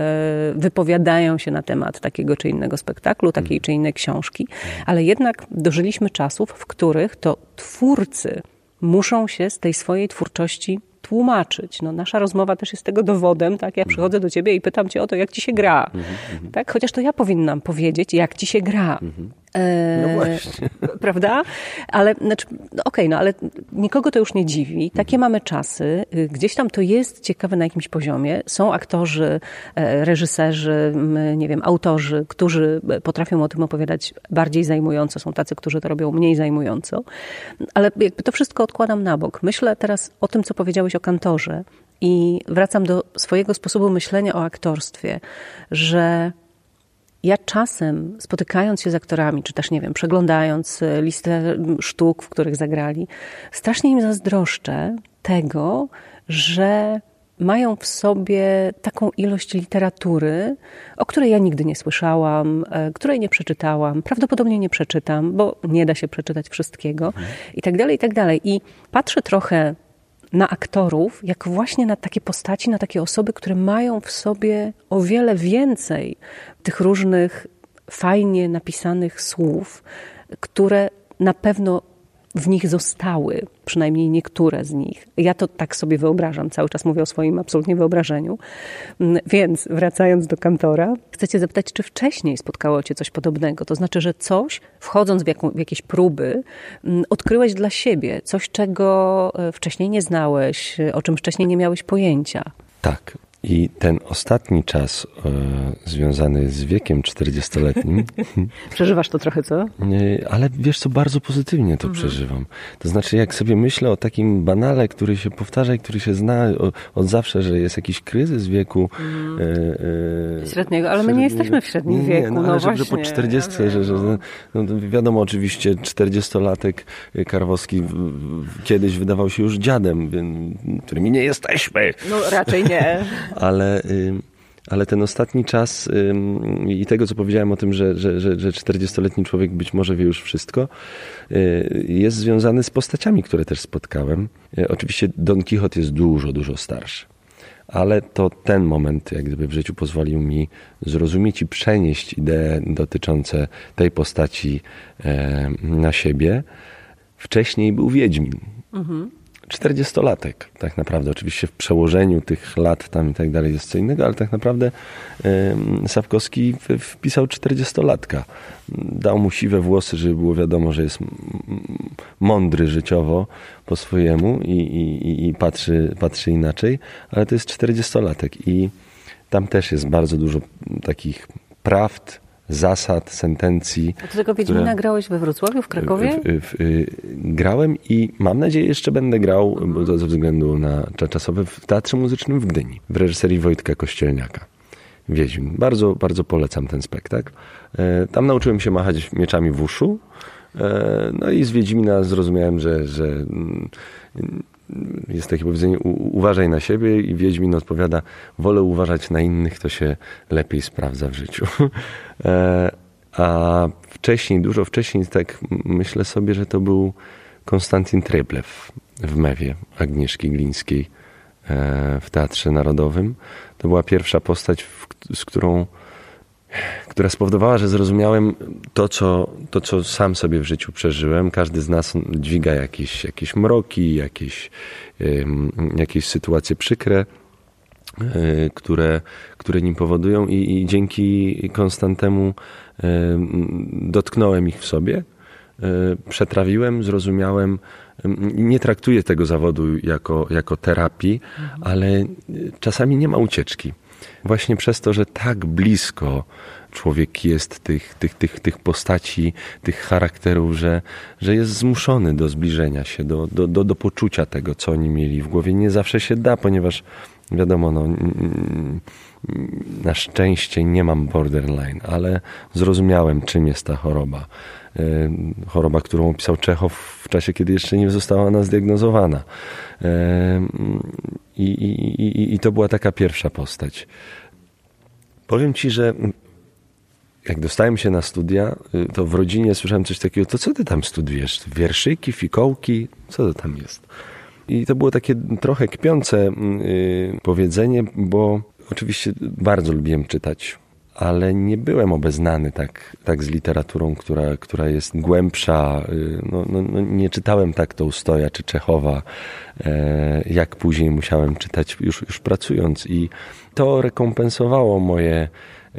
y, wypowiadają się na temat takiego czy innego spektaklu, takiej hmm. czy innej książki, ale jednak dożyliśmy czasów, w których to twórcy muszą się z tej swojej twórczości tłumaczyć. No, nasza rozmowa też jest tego dowodem, tak? Ja mhm. przychodzę do ciebie i pytam cię o to, jak ci się gra. Mhm, mhm. tak? Chociaż to ja powinnam powiedzieć, jak ci się gra.
E, no właśnie.
Prawda? Ale, znaczy, no okej, okay, no ale nikogo to już nie dziwi. Takie mamy czasy. Gdzieś tam to jest ciekawe na jakimś poziomie. Są aktorzy, e, reżyserzy, nie wiem, autorzy, którzy potrafią o tym opowiadać bardziej zajmująco. Są tacy, którzy to robią mniej zajmująco. Ale jakby to wszystko odkładam na bok. Myślę teraz o tym, co powiedziałeś o kantorze i wracam do swojego sposobu myślenia o aktorstwie, że ja czasem, spotykając się z aktorami, czy też, nie wiem, przeglądając e, listę sztuk, w których zagrali, strasznie im zazdroszczę tego, że mają w sobie taką ilość literatury, o której ja nigdy nie słyszałam, e, której nie przeczytałam, prawdopodobnie nie przeczytam, bo nie da się przeczytać wszystkiego i tak dalej, i tak dalej. I patrzę trochę na aktorów, jak właśnie na takie postaci, na takie osoby, które mają w sobie o wiele więcej tych różnych fajnie napisanych słów, które na pewno w nich zostały, przynajmniej niektóre z nich. Ja to tak sobie wyobrażam, cały czas mówię o swoim absolutnie wyobrażeniu. Mm, więc wracając do kantora, chcę cię zapytać, czy wcześniej spotkało cię coś podobnego? To znaczy, że coś, wchodząc w, jaką, w jakieś próby, mm, odkryłeś dla siebie coś, czego e, wcześniej nie znałeś, o czym wcześniej nie miałeś pojęcia.
Tak, i ten ostatni czas e, związany z wiekiem 40-letnim.
Przeżywasz to trochę, co?
Nie, ale wiesz co, bardzo pozytywnie to mhm. przeżywam. To znaczy, jak sobie myślę o takim banale, który się powtarza i który się zna o, od zawsze, że jest jakiś kryzys wieku. Mhm.
E, e, średniego, ale my nie jesteśmy w średnim nie, wieku.
No,
no
ale
że, że
po 40, ja że, że no, no wiadomo, oczywiście 40-latek Karwowski kiedyś wydawał się już dziadem, którymi nie jesteśmy.
No raczej nie.
ale, ale ten ostatni czas i tego, co powiedziałem o tym, że, że, że, że 40-letni człowiek być może wie już wszystko, y, jest związany z postaciami, które też spotkałem. Y, oczywiście Don Quixote jest dużo, dużo starszy. Ale to ten moment, jak gdyby w życiu pozwolił mi zrozumieć i przenieść idee dotyczące tej postaci na siebie. Wcześniej był Wiedźmin. Mhm czterdziestolatek tak naprawdę. Oczywiście w przełożeniu tych lat tam i tak dalej jest co innego, ale tak naprawdę y, Sapkowski wpisał czterdziestolatka. Dał mu siwe włosy, żeby było wiadomo, że jest mądry życiowo po swojemu i, i, i patrzy, patrzy inaczej, ale to jest czterdziestolatek i tam też jest bardzo dużo takich prawd, zasad, sentencji.
A tego Wiedźmina które... grałeś we Wrocławiu, w Krakowie? W, w,
w, grałem i mam nadzieję jeszcze będę grał, mhm. bo ze względu na czasowe, w Teatrze Muzycznym w Gdyni, w reżyserii Wojtka Kościelniaka. Wiedźmin. Bardzo, bardzo polecam ten spektakl. E, tam nauczyłem się machać mieczami w uszu. E, no i z Wiedźmina zrozumiałem, że, że mm, jest takie powiedzenie, uważaj na siebie i Wiedźmin odpowiada, wolę uważać na innych, to się lepiej sprawdza w życiu. E, a wcześniej, dużo wcześniej, tak myślę sobie, że to był Konstantin Tryblew w Mewie Agnieszki Glińskiej e, w Teatrze Narodowym. To była pierwsza postać, z którą która spowodowała, że zrozumiałem to co, to, co sam sobie w życiu przeżyłem. Każdy z nas dźwiga jakieś, jakieś mroki, jakieś, jakieś sytuacje przykre, e, które, które nim powodują, i, i dzięki Konstantemu dotknąłem ich w sobie, e, przetrawiłem, zrozumiałem. Nie traktuję tego zawodu jako, jako terapii, ale czasami nie ma ucieczki. Właśnie przez to, że tak blisko człowiek jest tych, tych, tych, tych postaci, tych charakterów, że, że jest zmuszony do zbliżenia się, do, do, do, do poczucia tego, co oni mieli w głowie. Nie zawsze się da, ponieważ wiadomo, no, na szczęście nie mam borderline, ale zrozumiałem, czym jest ta choroba. Choroba, którą opisał Czechow w czasie, kiedy jeszcze nie została ona zdiagnozowana. I, i, i, i to była taka pierwsza postać. Powiem ci, że jak dostałem się na studia, y, to w rodzinie słyszałem coś takiego, to co ty tam studiujesz? Wierszyki, fikołki? Co to tam jest? I to było takie trochę kpiące yy, powiedzenie, bo oczywiście bardzo lubiłem czytać, ale nie byłem obeznany tak, tak z literaturą, która, która jest głębsza. Yy, no, no, no, nie czytałem tak Tołstoja czy Czechowa, yy, jak później musiałem czytać już, już pracując. I to rekompensowało moje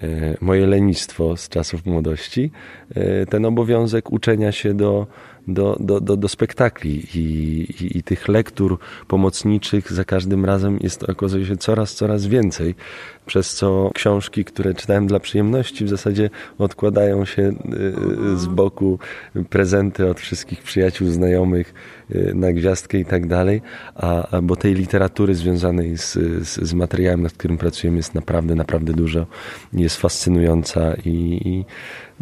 E, moje lenistwo z czasów młodości, e, ten obowiązek uczenia się do, do, do, do, do spektakli i, i, i, tych lektur pomocniczych za każdym razem jest okazuje się coraz, coraz więcej, przez co książki, które czytałem dla przyjemności w zasadzie odkładają się e, z boku prezenty od wszystkich przyjaciół, znajomych na gwiazdkę i tak dalej, a, a bo tej literatury związanej z, z, z materiałem, nad którym pracujemy jest naprawdę, naprawdę dużo, jest fascynująca i, i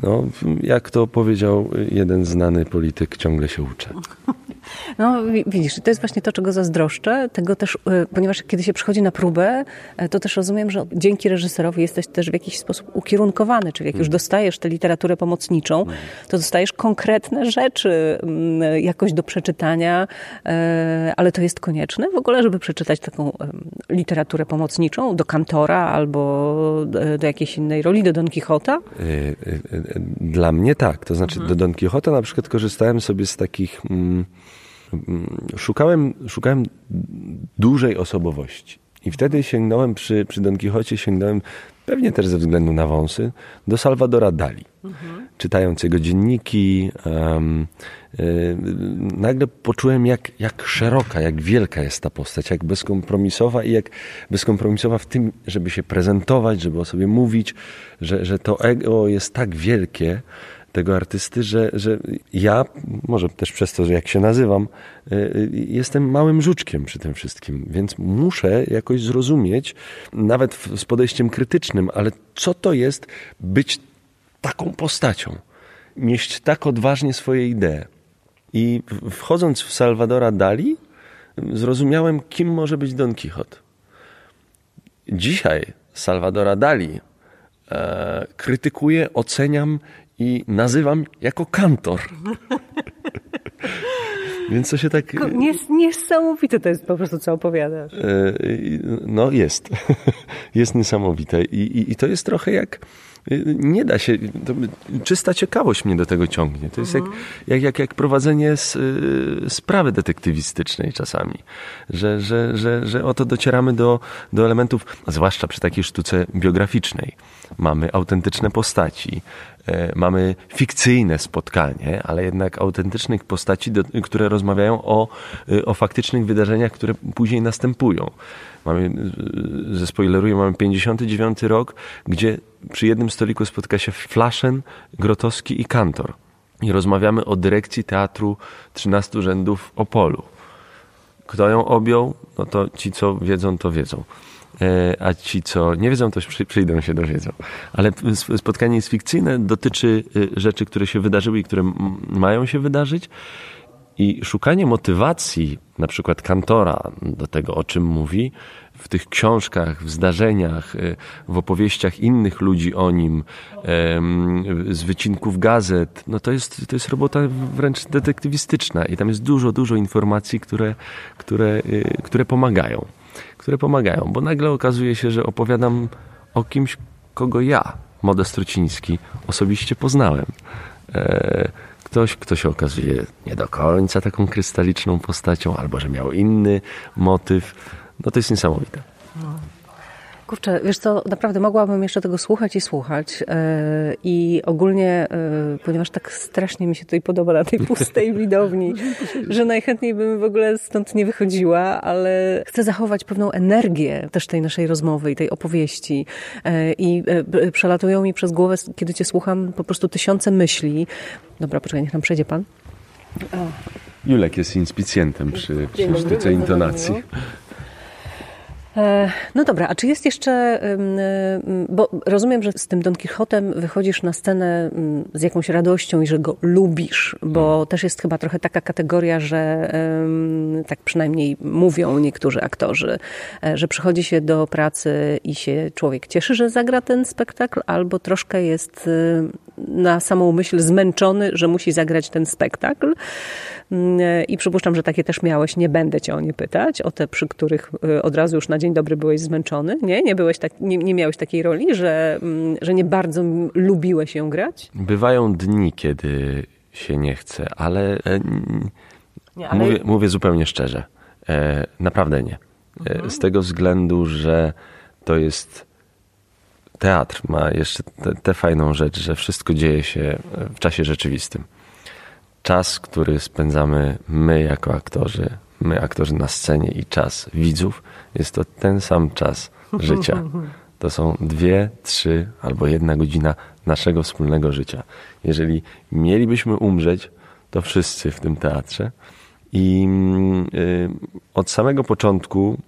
no, jak to powiedział jeden znany polityk, ciągle się uczę.
No widzisz, to jest właśnie to, czego zazdroszczę, tego też, e, ponieważ kiedy się przychodzi na próbę, e, to też rozumiem, że dzięki reżyserowi jesteś też w jakiś sposób ukierunkowany, czyli jak już mm. dostajesz tę literaturę pomocniczą, mm. to dostajesz konkretne rzeczy mm, jakoś do przeczytania, e, ale to jest konieczne w ogóle, żeby przeczytać taką literaturę pomocniczą do Kantora albo do jakiejś innej roli, do Don Quixota?
Dla mnie tak, to znaczy mhm. do Don Quixota na przykład korzystałem sobie z takich... Mm, szukałem, szukałem dużej osobowości. I wtedy sięgnąłem przy, przy Don Quixocie, sięgnąłem pewnie też ze względu na wąsy, do Salvadora Dali. Mhm. Czytając jego dzienniki, um, y, nagle poczułem, jak, jak szeroka, jak wielka jest ta postać, jak bezkompromisowa i jak bezkompromisowa w tym, żeby się prezentować, żeby o sobie mówić, że, że to ego jest tak wielkie, tego artysty, że, że ja, może też przez to, że jak się nazywam, y, y, jestem małym żuczkiem przy tym wszystkim, więc muszę jakoś zrozumieć, nawet z podejściem krytycznym, ale co to jest być taką postacią, nieść tak odważnie swoje idee. I wchodząc w Salvadora Dali, zrozumiałem, kim może być Don Quixote. Dzisiaj Salvadora Dali e, krytykuję, oceniam i jako kantor. Więc to się tak.
Nies, niesamowite to jest po prostu, co opowiadasz. E,
no, jest. Jest niesamowite. I, i, i to jest trochę jak nie da się, czysta ciekawość mnie do tego ciągnie. To jest jak, mhm. jak, jak, jak prowadzenie s, y, sprawy detektywistycznej czasami, że, że, że, że oto docieramy do, do elementów, zwłaszcza przy takiej sztuce biograficznej. Mamy autentyczne postaci, e, mamy fikcyjne spotkanie, ale jednak autentycznych postaci, do, które rozmawiają o, y, o faktycznych wydarzeniach, które później następują. Mamy, ze spoileruję, mamy 59 rok, gdzie przy jednym stoliku spotka się Flaszen, Grotowski i Kantor. I rozmawiamy o dyrekcji teatru 13 rzędów Opolu. Kto ją objął? No to ci, co wiedzą, to wiedzą. E, a ci, co nie wiedzą, to przyjdą się dowiedzą. Ale spotkanie jest fikcyjne, dotyczy y, rzeczy, które się wydarzyły i które mają się wydarzyć. I szukanie motywacji, na przykład kantora, do tego, o czym mówi, w tych książkach, w zdarzeniach, y, w opowieściach innych ludzi o nim, z wycinków gazet, no to jest, to jest robota wręcz detektywistyczna i tam jest dużo, dużo informacji, które, które, y, które pomagają. Które pomagają, bo nagle okazuje się, że opowiadam o kimś, kogo ja, Modest Truciński, osobiście poznałem. E, ktoś, kto się okazuje nie do końca taką krystaliczną postacią, albo że miał inny motyw. No to jest niesamowite.
Kurczę, wiesz co, naprawdę mogłabym jeszcze tego słuchać i słuchać yy, i ogólnie, yy, ponieważ tak strasznie mi się tutaj podoba na tej pustej widowni, że najchętniej bym w ogóle stąd nie wychodziła, ale chcę zachować pewną energię też tej naszej rozmowy i tej opowieści yy, i przelatują mi przez głowę, kiedy cię słucham, po prostu tysiące myśli. Dobra, poczekaj, niech nam przejdzie pan.
O. Julek jest inspicjentem przy, przy sztuce intonacji.
E, no dobra, a czy jest jeszcze, bo rozumiem, że z tym Don Quixotem wychodzisz na scenę z jakąś radością i że go lubisz, bo hmm. też jest chyba trochę taka kategoria, że tak przynajmniej mówią niektórzy aktorzy, e, że przychodzi się do pracy i się człowiek cieszy, że zagra ten spektakl, albo troszkę jest na samą myśl zmęczony, że musi zagrać ten spektakl. Mm, I przypuszczam, że takie też miałeś. Nie będę cię o nie pytać, o te, przy których y, od razu już na dzień dobry byłeś zmęczony. Nie? Nie, byłeś tak, nie, nie miałeś takiej roli, że, mm, że nie bardzo lubiłeś ją grać?
Bywają dni, kiedy się nie chce, ale, e, nie, ale... Mówię, mówię, zupełnie szczerze. E, naprawdę nie. E, mhm. Z tego względu, że to jest teatr ma jeszcze tę fajną rzecz, że wszystko dzieje się w czasie rzeczywistym czas, który spędzamy my jako aktorzy, my aktorzy na scenie i czas widzów, jest to ten sam czas życia. To są dwie, trzy albo jedna godzina naszego wspólnego życia. Jeżeli mielibyśmy umrzeć, to wszyscy w tym teatrze. I yy, od samego początku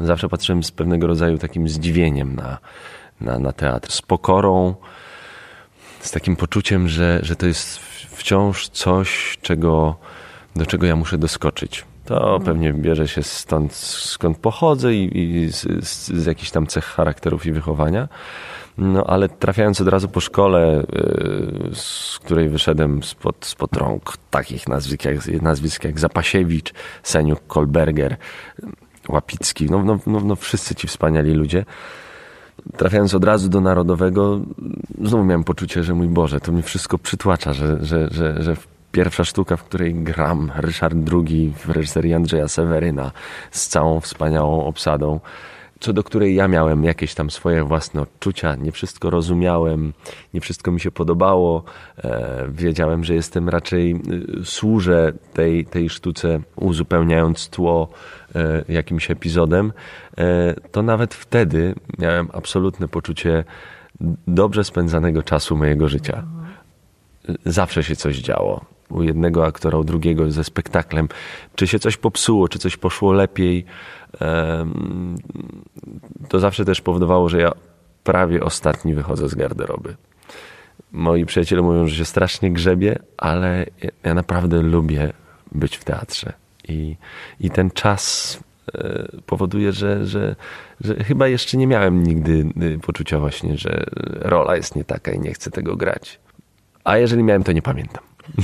zawsze patrzyłem z pewnego rodzaju takim zdziwieniem na, na, na teatr, z pokorą, z takim poczuciem, że, że to jest wciąż coś, czego, do czego ja muszę doskoczyć. To mhm. pewnie bierze się stąd, skąd pochodzę i, i z, z, z jakichś tam cech charakterów i wychowania. No ale trafiając od razu po szkole, yy, z której wyszedłem spod, spod rąk takich nazwisk jak, nazwisk jak Zapasiewicz, Seniuk, Kolberger, Łapicki, no, no, no, no wszyscy ci wspaniali ludzie trafiając od razu do Narodowego, znowu miałem poczucie, że mój Boże, to mi wszystko przytłacza, że, że, że, że pierwsza sztuka, w której gram, Ryszard II w reżyserii Andrzeja Seweryna z całą wspaniałą obsadą, co do której ja miałem jakieś tam swoje własne odczucia, nie wszystko rozumiałem, nie wszystko mi się podobało. E, wiedziałem, że jestem raczej, y, służę tej, tej sztuce, uzupełniając tło e, jakimś epizodem. E, to nawet wtedy miałem absolutne poczucie dobrze spędzanego czasu mojego życia. Zawsze się coś działo u jednego aktora, u drugiego ze spektaklem, czy się coś popsuło, czy coś poszło lepiej, to zawsze też powodowało, że ja prawie ostatni wychodzę z garderoby. Moi przyjaciele mówią, że się strasznie grzebie, ale ja naprawdę lubię być w teatrze. I, i ten czas e, powoduje, że, że, że chyba jeszcze nie miałem nigdy y, poczucia właśnie, że rola jest nie taka i nie chcę tego grać. A jeżeli miałem, to nie pamiętam.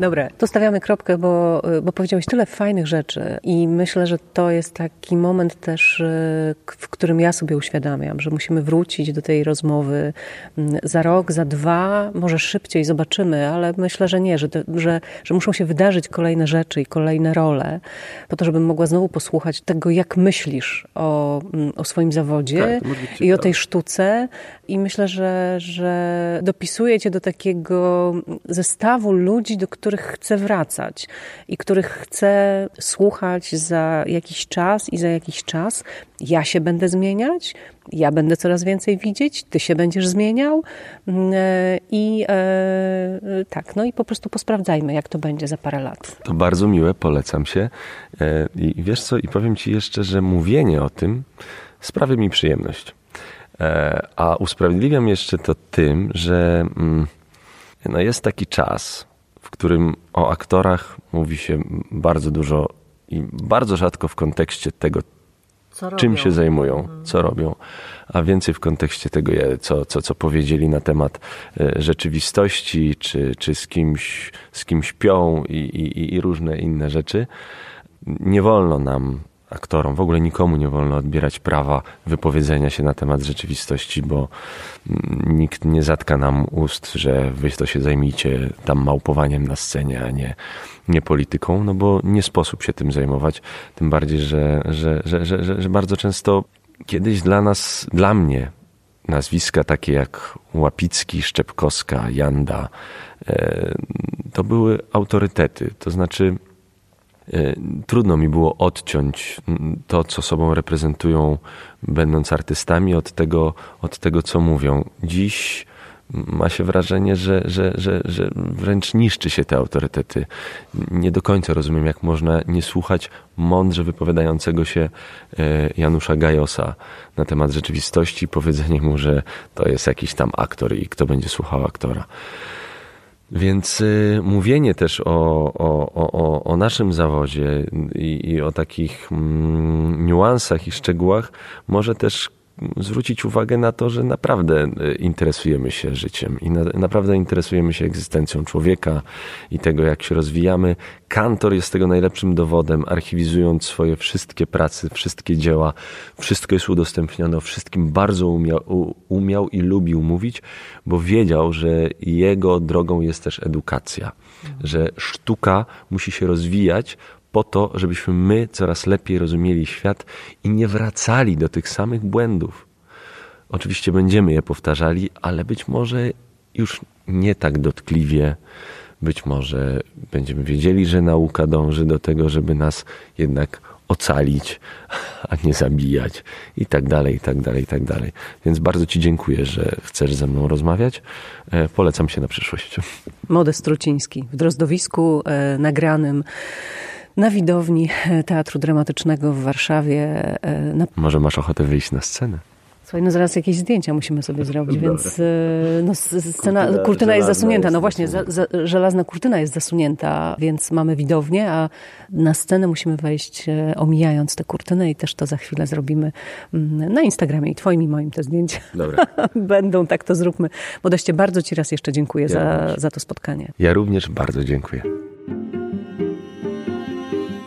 Dobra, tu stawiamy kropkę, bo, bo powiedziałeś tyle fajnych rzeczy i myślę, że to jest taki moment też, e, w którym ja sobie uświadamiam, że musimy wrócić do tej rozmowy mm, za rok, za dwa, może szybciej zobaczymy, ale myślę, że nie, że, że, że muszą się wydarzyć kolejne rzeczy i kolejne role, po to, żebym mogła znowu posłuchać tego, jak myślisz o, mm, o swoim zawodzie tak, i o tej sztuce. I myślę, że, że dopisuje cię do takiego zestawu ludzi, do których których chcę wracać i których chcę słuchać za jakiś czas i za jakiś czas. Ja się będę zmieniać, ja będę coraz więcej widzieć, ty się będziesz zmieniał mm, e, i e, tak, no i po prostu posprawdzajmy, jak to będzie za parę lat.
To bardzo miłe, polecam się. E, I wiesz co, i powiem ci jeszcze, że mówienie o tym sprawia mi przyjemność. A usprawiedliwiam jeszcze to tym, że mm, no jest taki czas, którym o aktorach mówi się bardzo dużo i bardzo rzadko w kontekście tego, czym się zajmują, mhm. co robią, a więcej w kontekście tego, co, co, co powiedzieli na temat e, rzeczywistości, czy, czy z, kimś, z kim śpią i, i, i różne inne rzeczy. Nie wolno nam aktorom, w ogóle nikomu nie wolno odbierać prawa wypowiedzenia się na temat rzeczywistości, bo mm, nikt nie zatka nam ust, że wy to się zajmijcie tam małpowaniem na scenie, a nie, nie polityką, no bo nie sposób się tym zajmować, tym bardziej, że, że, że, że, że bardzo często kiedyś dla nas, dla mnie nazwiska takie jak Łapicki, Szczepkowska, Janda, e, to były autorytety, to znaczy trudno mi było odciąć to, co sobą reprezentują, będąc artystami, od tego, od tego co mówią. Dziś ma się wrażenie, że, że, że, że wręcz niszczy się te autorytety. Nie do końca rozumiem, jak można nie słuchać mądrze wypowiadającego się e, Janusza Gajosa na temat rzeczywistości, powiedzenie mu, że to jest jakiś tam aktor i kto będzie słuchał aktora. Więc y, mówienie też o, o, o, o naszym zawodzie i, i o takich mm, niuansach i szczegółach może też zwrócić uwagę na to, że naprawdę e, interesujemy się życiem i na, naprawdę interesujemy się egzystencją człowieka i tego, jak się rozwijamy. Kantor jest tego najlepszym dowodem, archiwizując swoje wszystkie prace, wszystkie dzieła, wszystko jest udostępnione, o wszystkim bardzo umiał, umiał i lubił mówić, bo wiedział, że jego drogą jest też edukacja, że sztuka musi się rozwijać po to, żebyśmy my coraz lepiej rozumieli świat i nie wracali do tych samych błędów. Oczywiście będziemy je powtarzali, ale być może już nie tak dotkliwie. Być może będziemy wiedzieli, że nauka dąży do tego, żeby nas jednak ocalić, a nie zabijać i tak dalej, i tak dalej, i tak dalej. Więc bardzo Ci dziękuję, że chcesz ze mną rozmawiać. E, polecam się na przyszłość.
Modest Truciński w Drozdowisku e, nagranym na widowni Teatru Dramatycznego w Warszawie.
E, na... Może masz ochotę wyjść na scenę?
Słuchaj, no zaraz jakieś zdjęcia musimy sobie zrobić, więc e, no, scena, kurtyna, kurtyna jest zasunięta. No właśnie, za, za, żelazna kurtyna jest zasunięta, więc mamy widownię, a na scenę musimy wejść e, omijając tę kurtynę i też to za chwilę zrobimy mm, na Instagramie i twoim i moim te zdjęcia.
Dobra.
Będą, tak to zróbmy. Modeście, bardzo ci raz jeszcze dziękuję ja za, za to spotkanie.
Ja również bardzo dziękuję.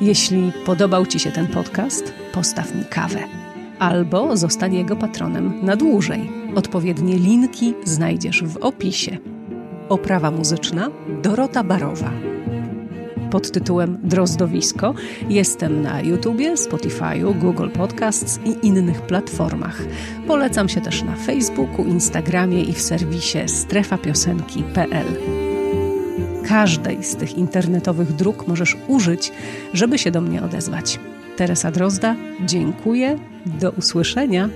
Jeśli podobał Ci się ten podcast, postaw mi kawę albo zostań jego patronem na dłużej. Odpowiednie linki znajdziesz w opisie. Oprawa muzyczna Dorota Barowa. Pod tytułem Drozdowisko jestem na YouTubie, Spotify'u, Google Podcasts i innych platformach. Polecam się też na Facebooku, Instagramie i w serwisie strefapiosenki.pl każdej z tych internetowych dróg możesz użyć, żeby się do mnie odezwać. Teresa Drozda, dziękuję. Do usłyszenia.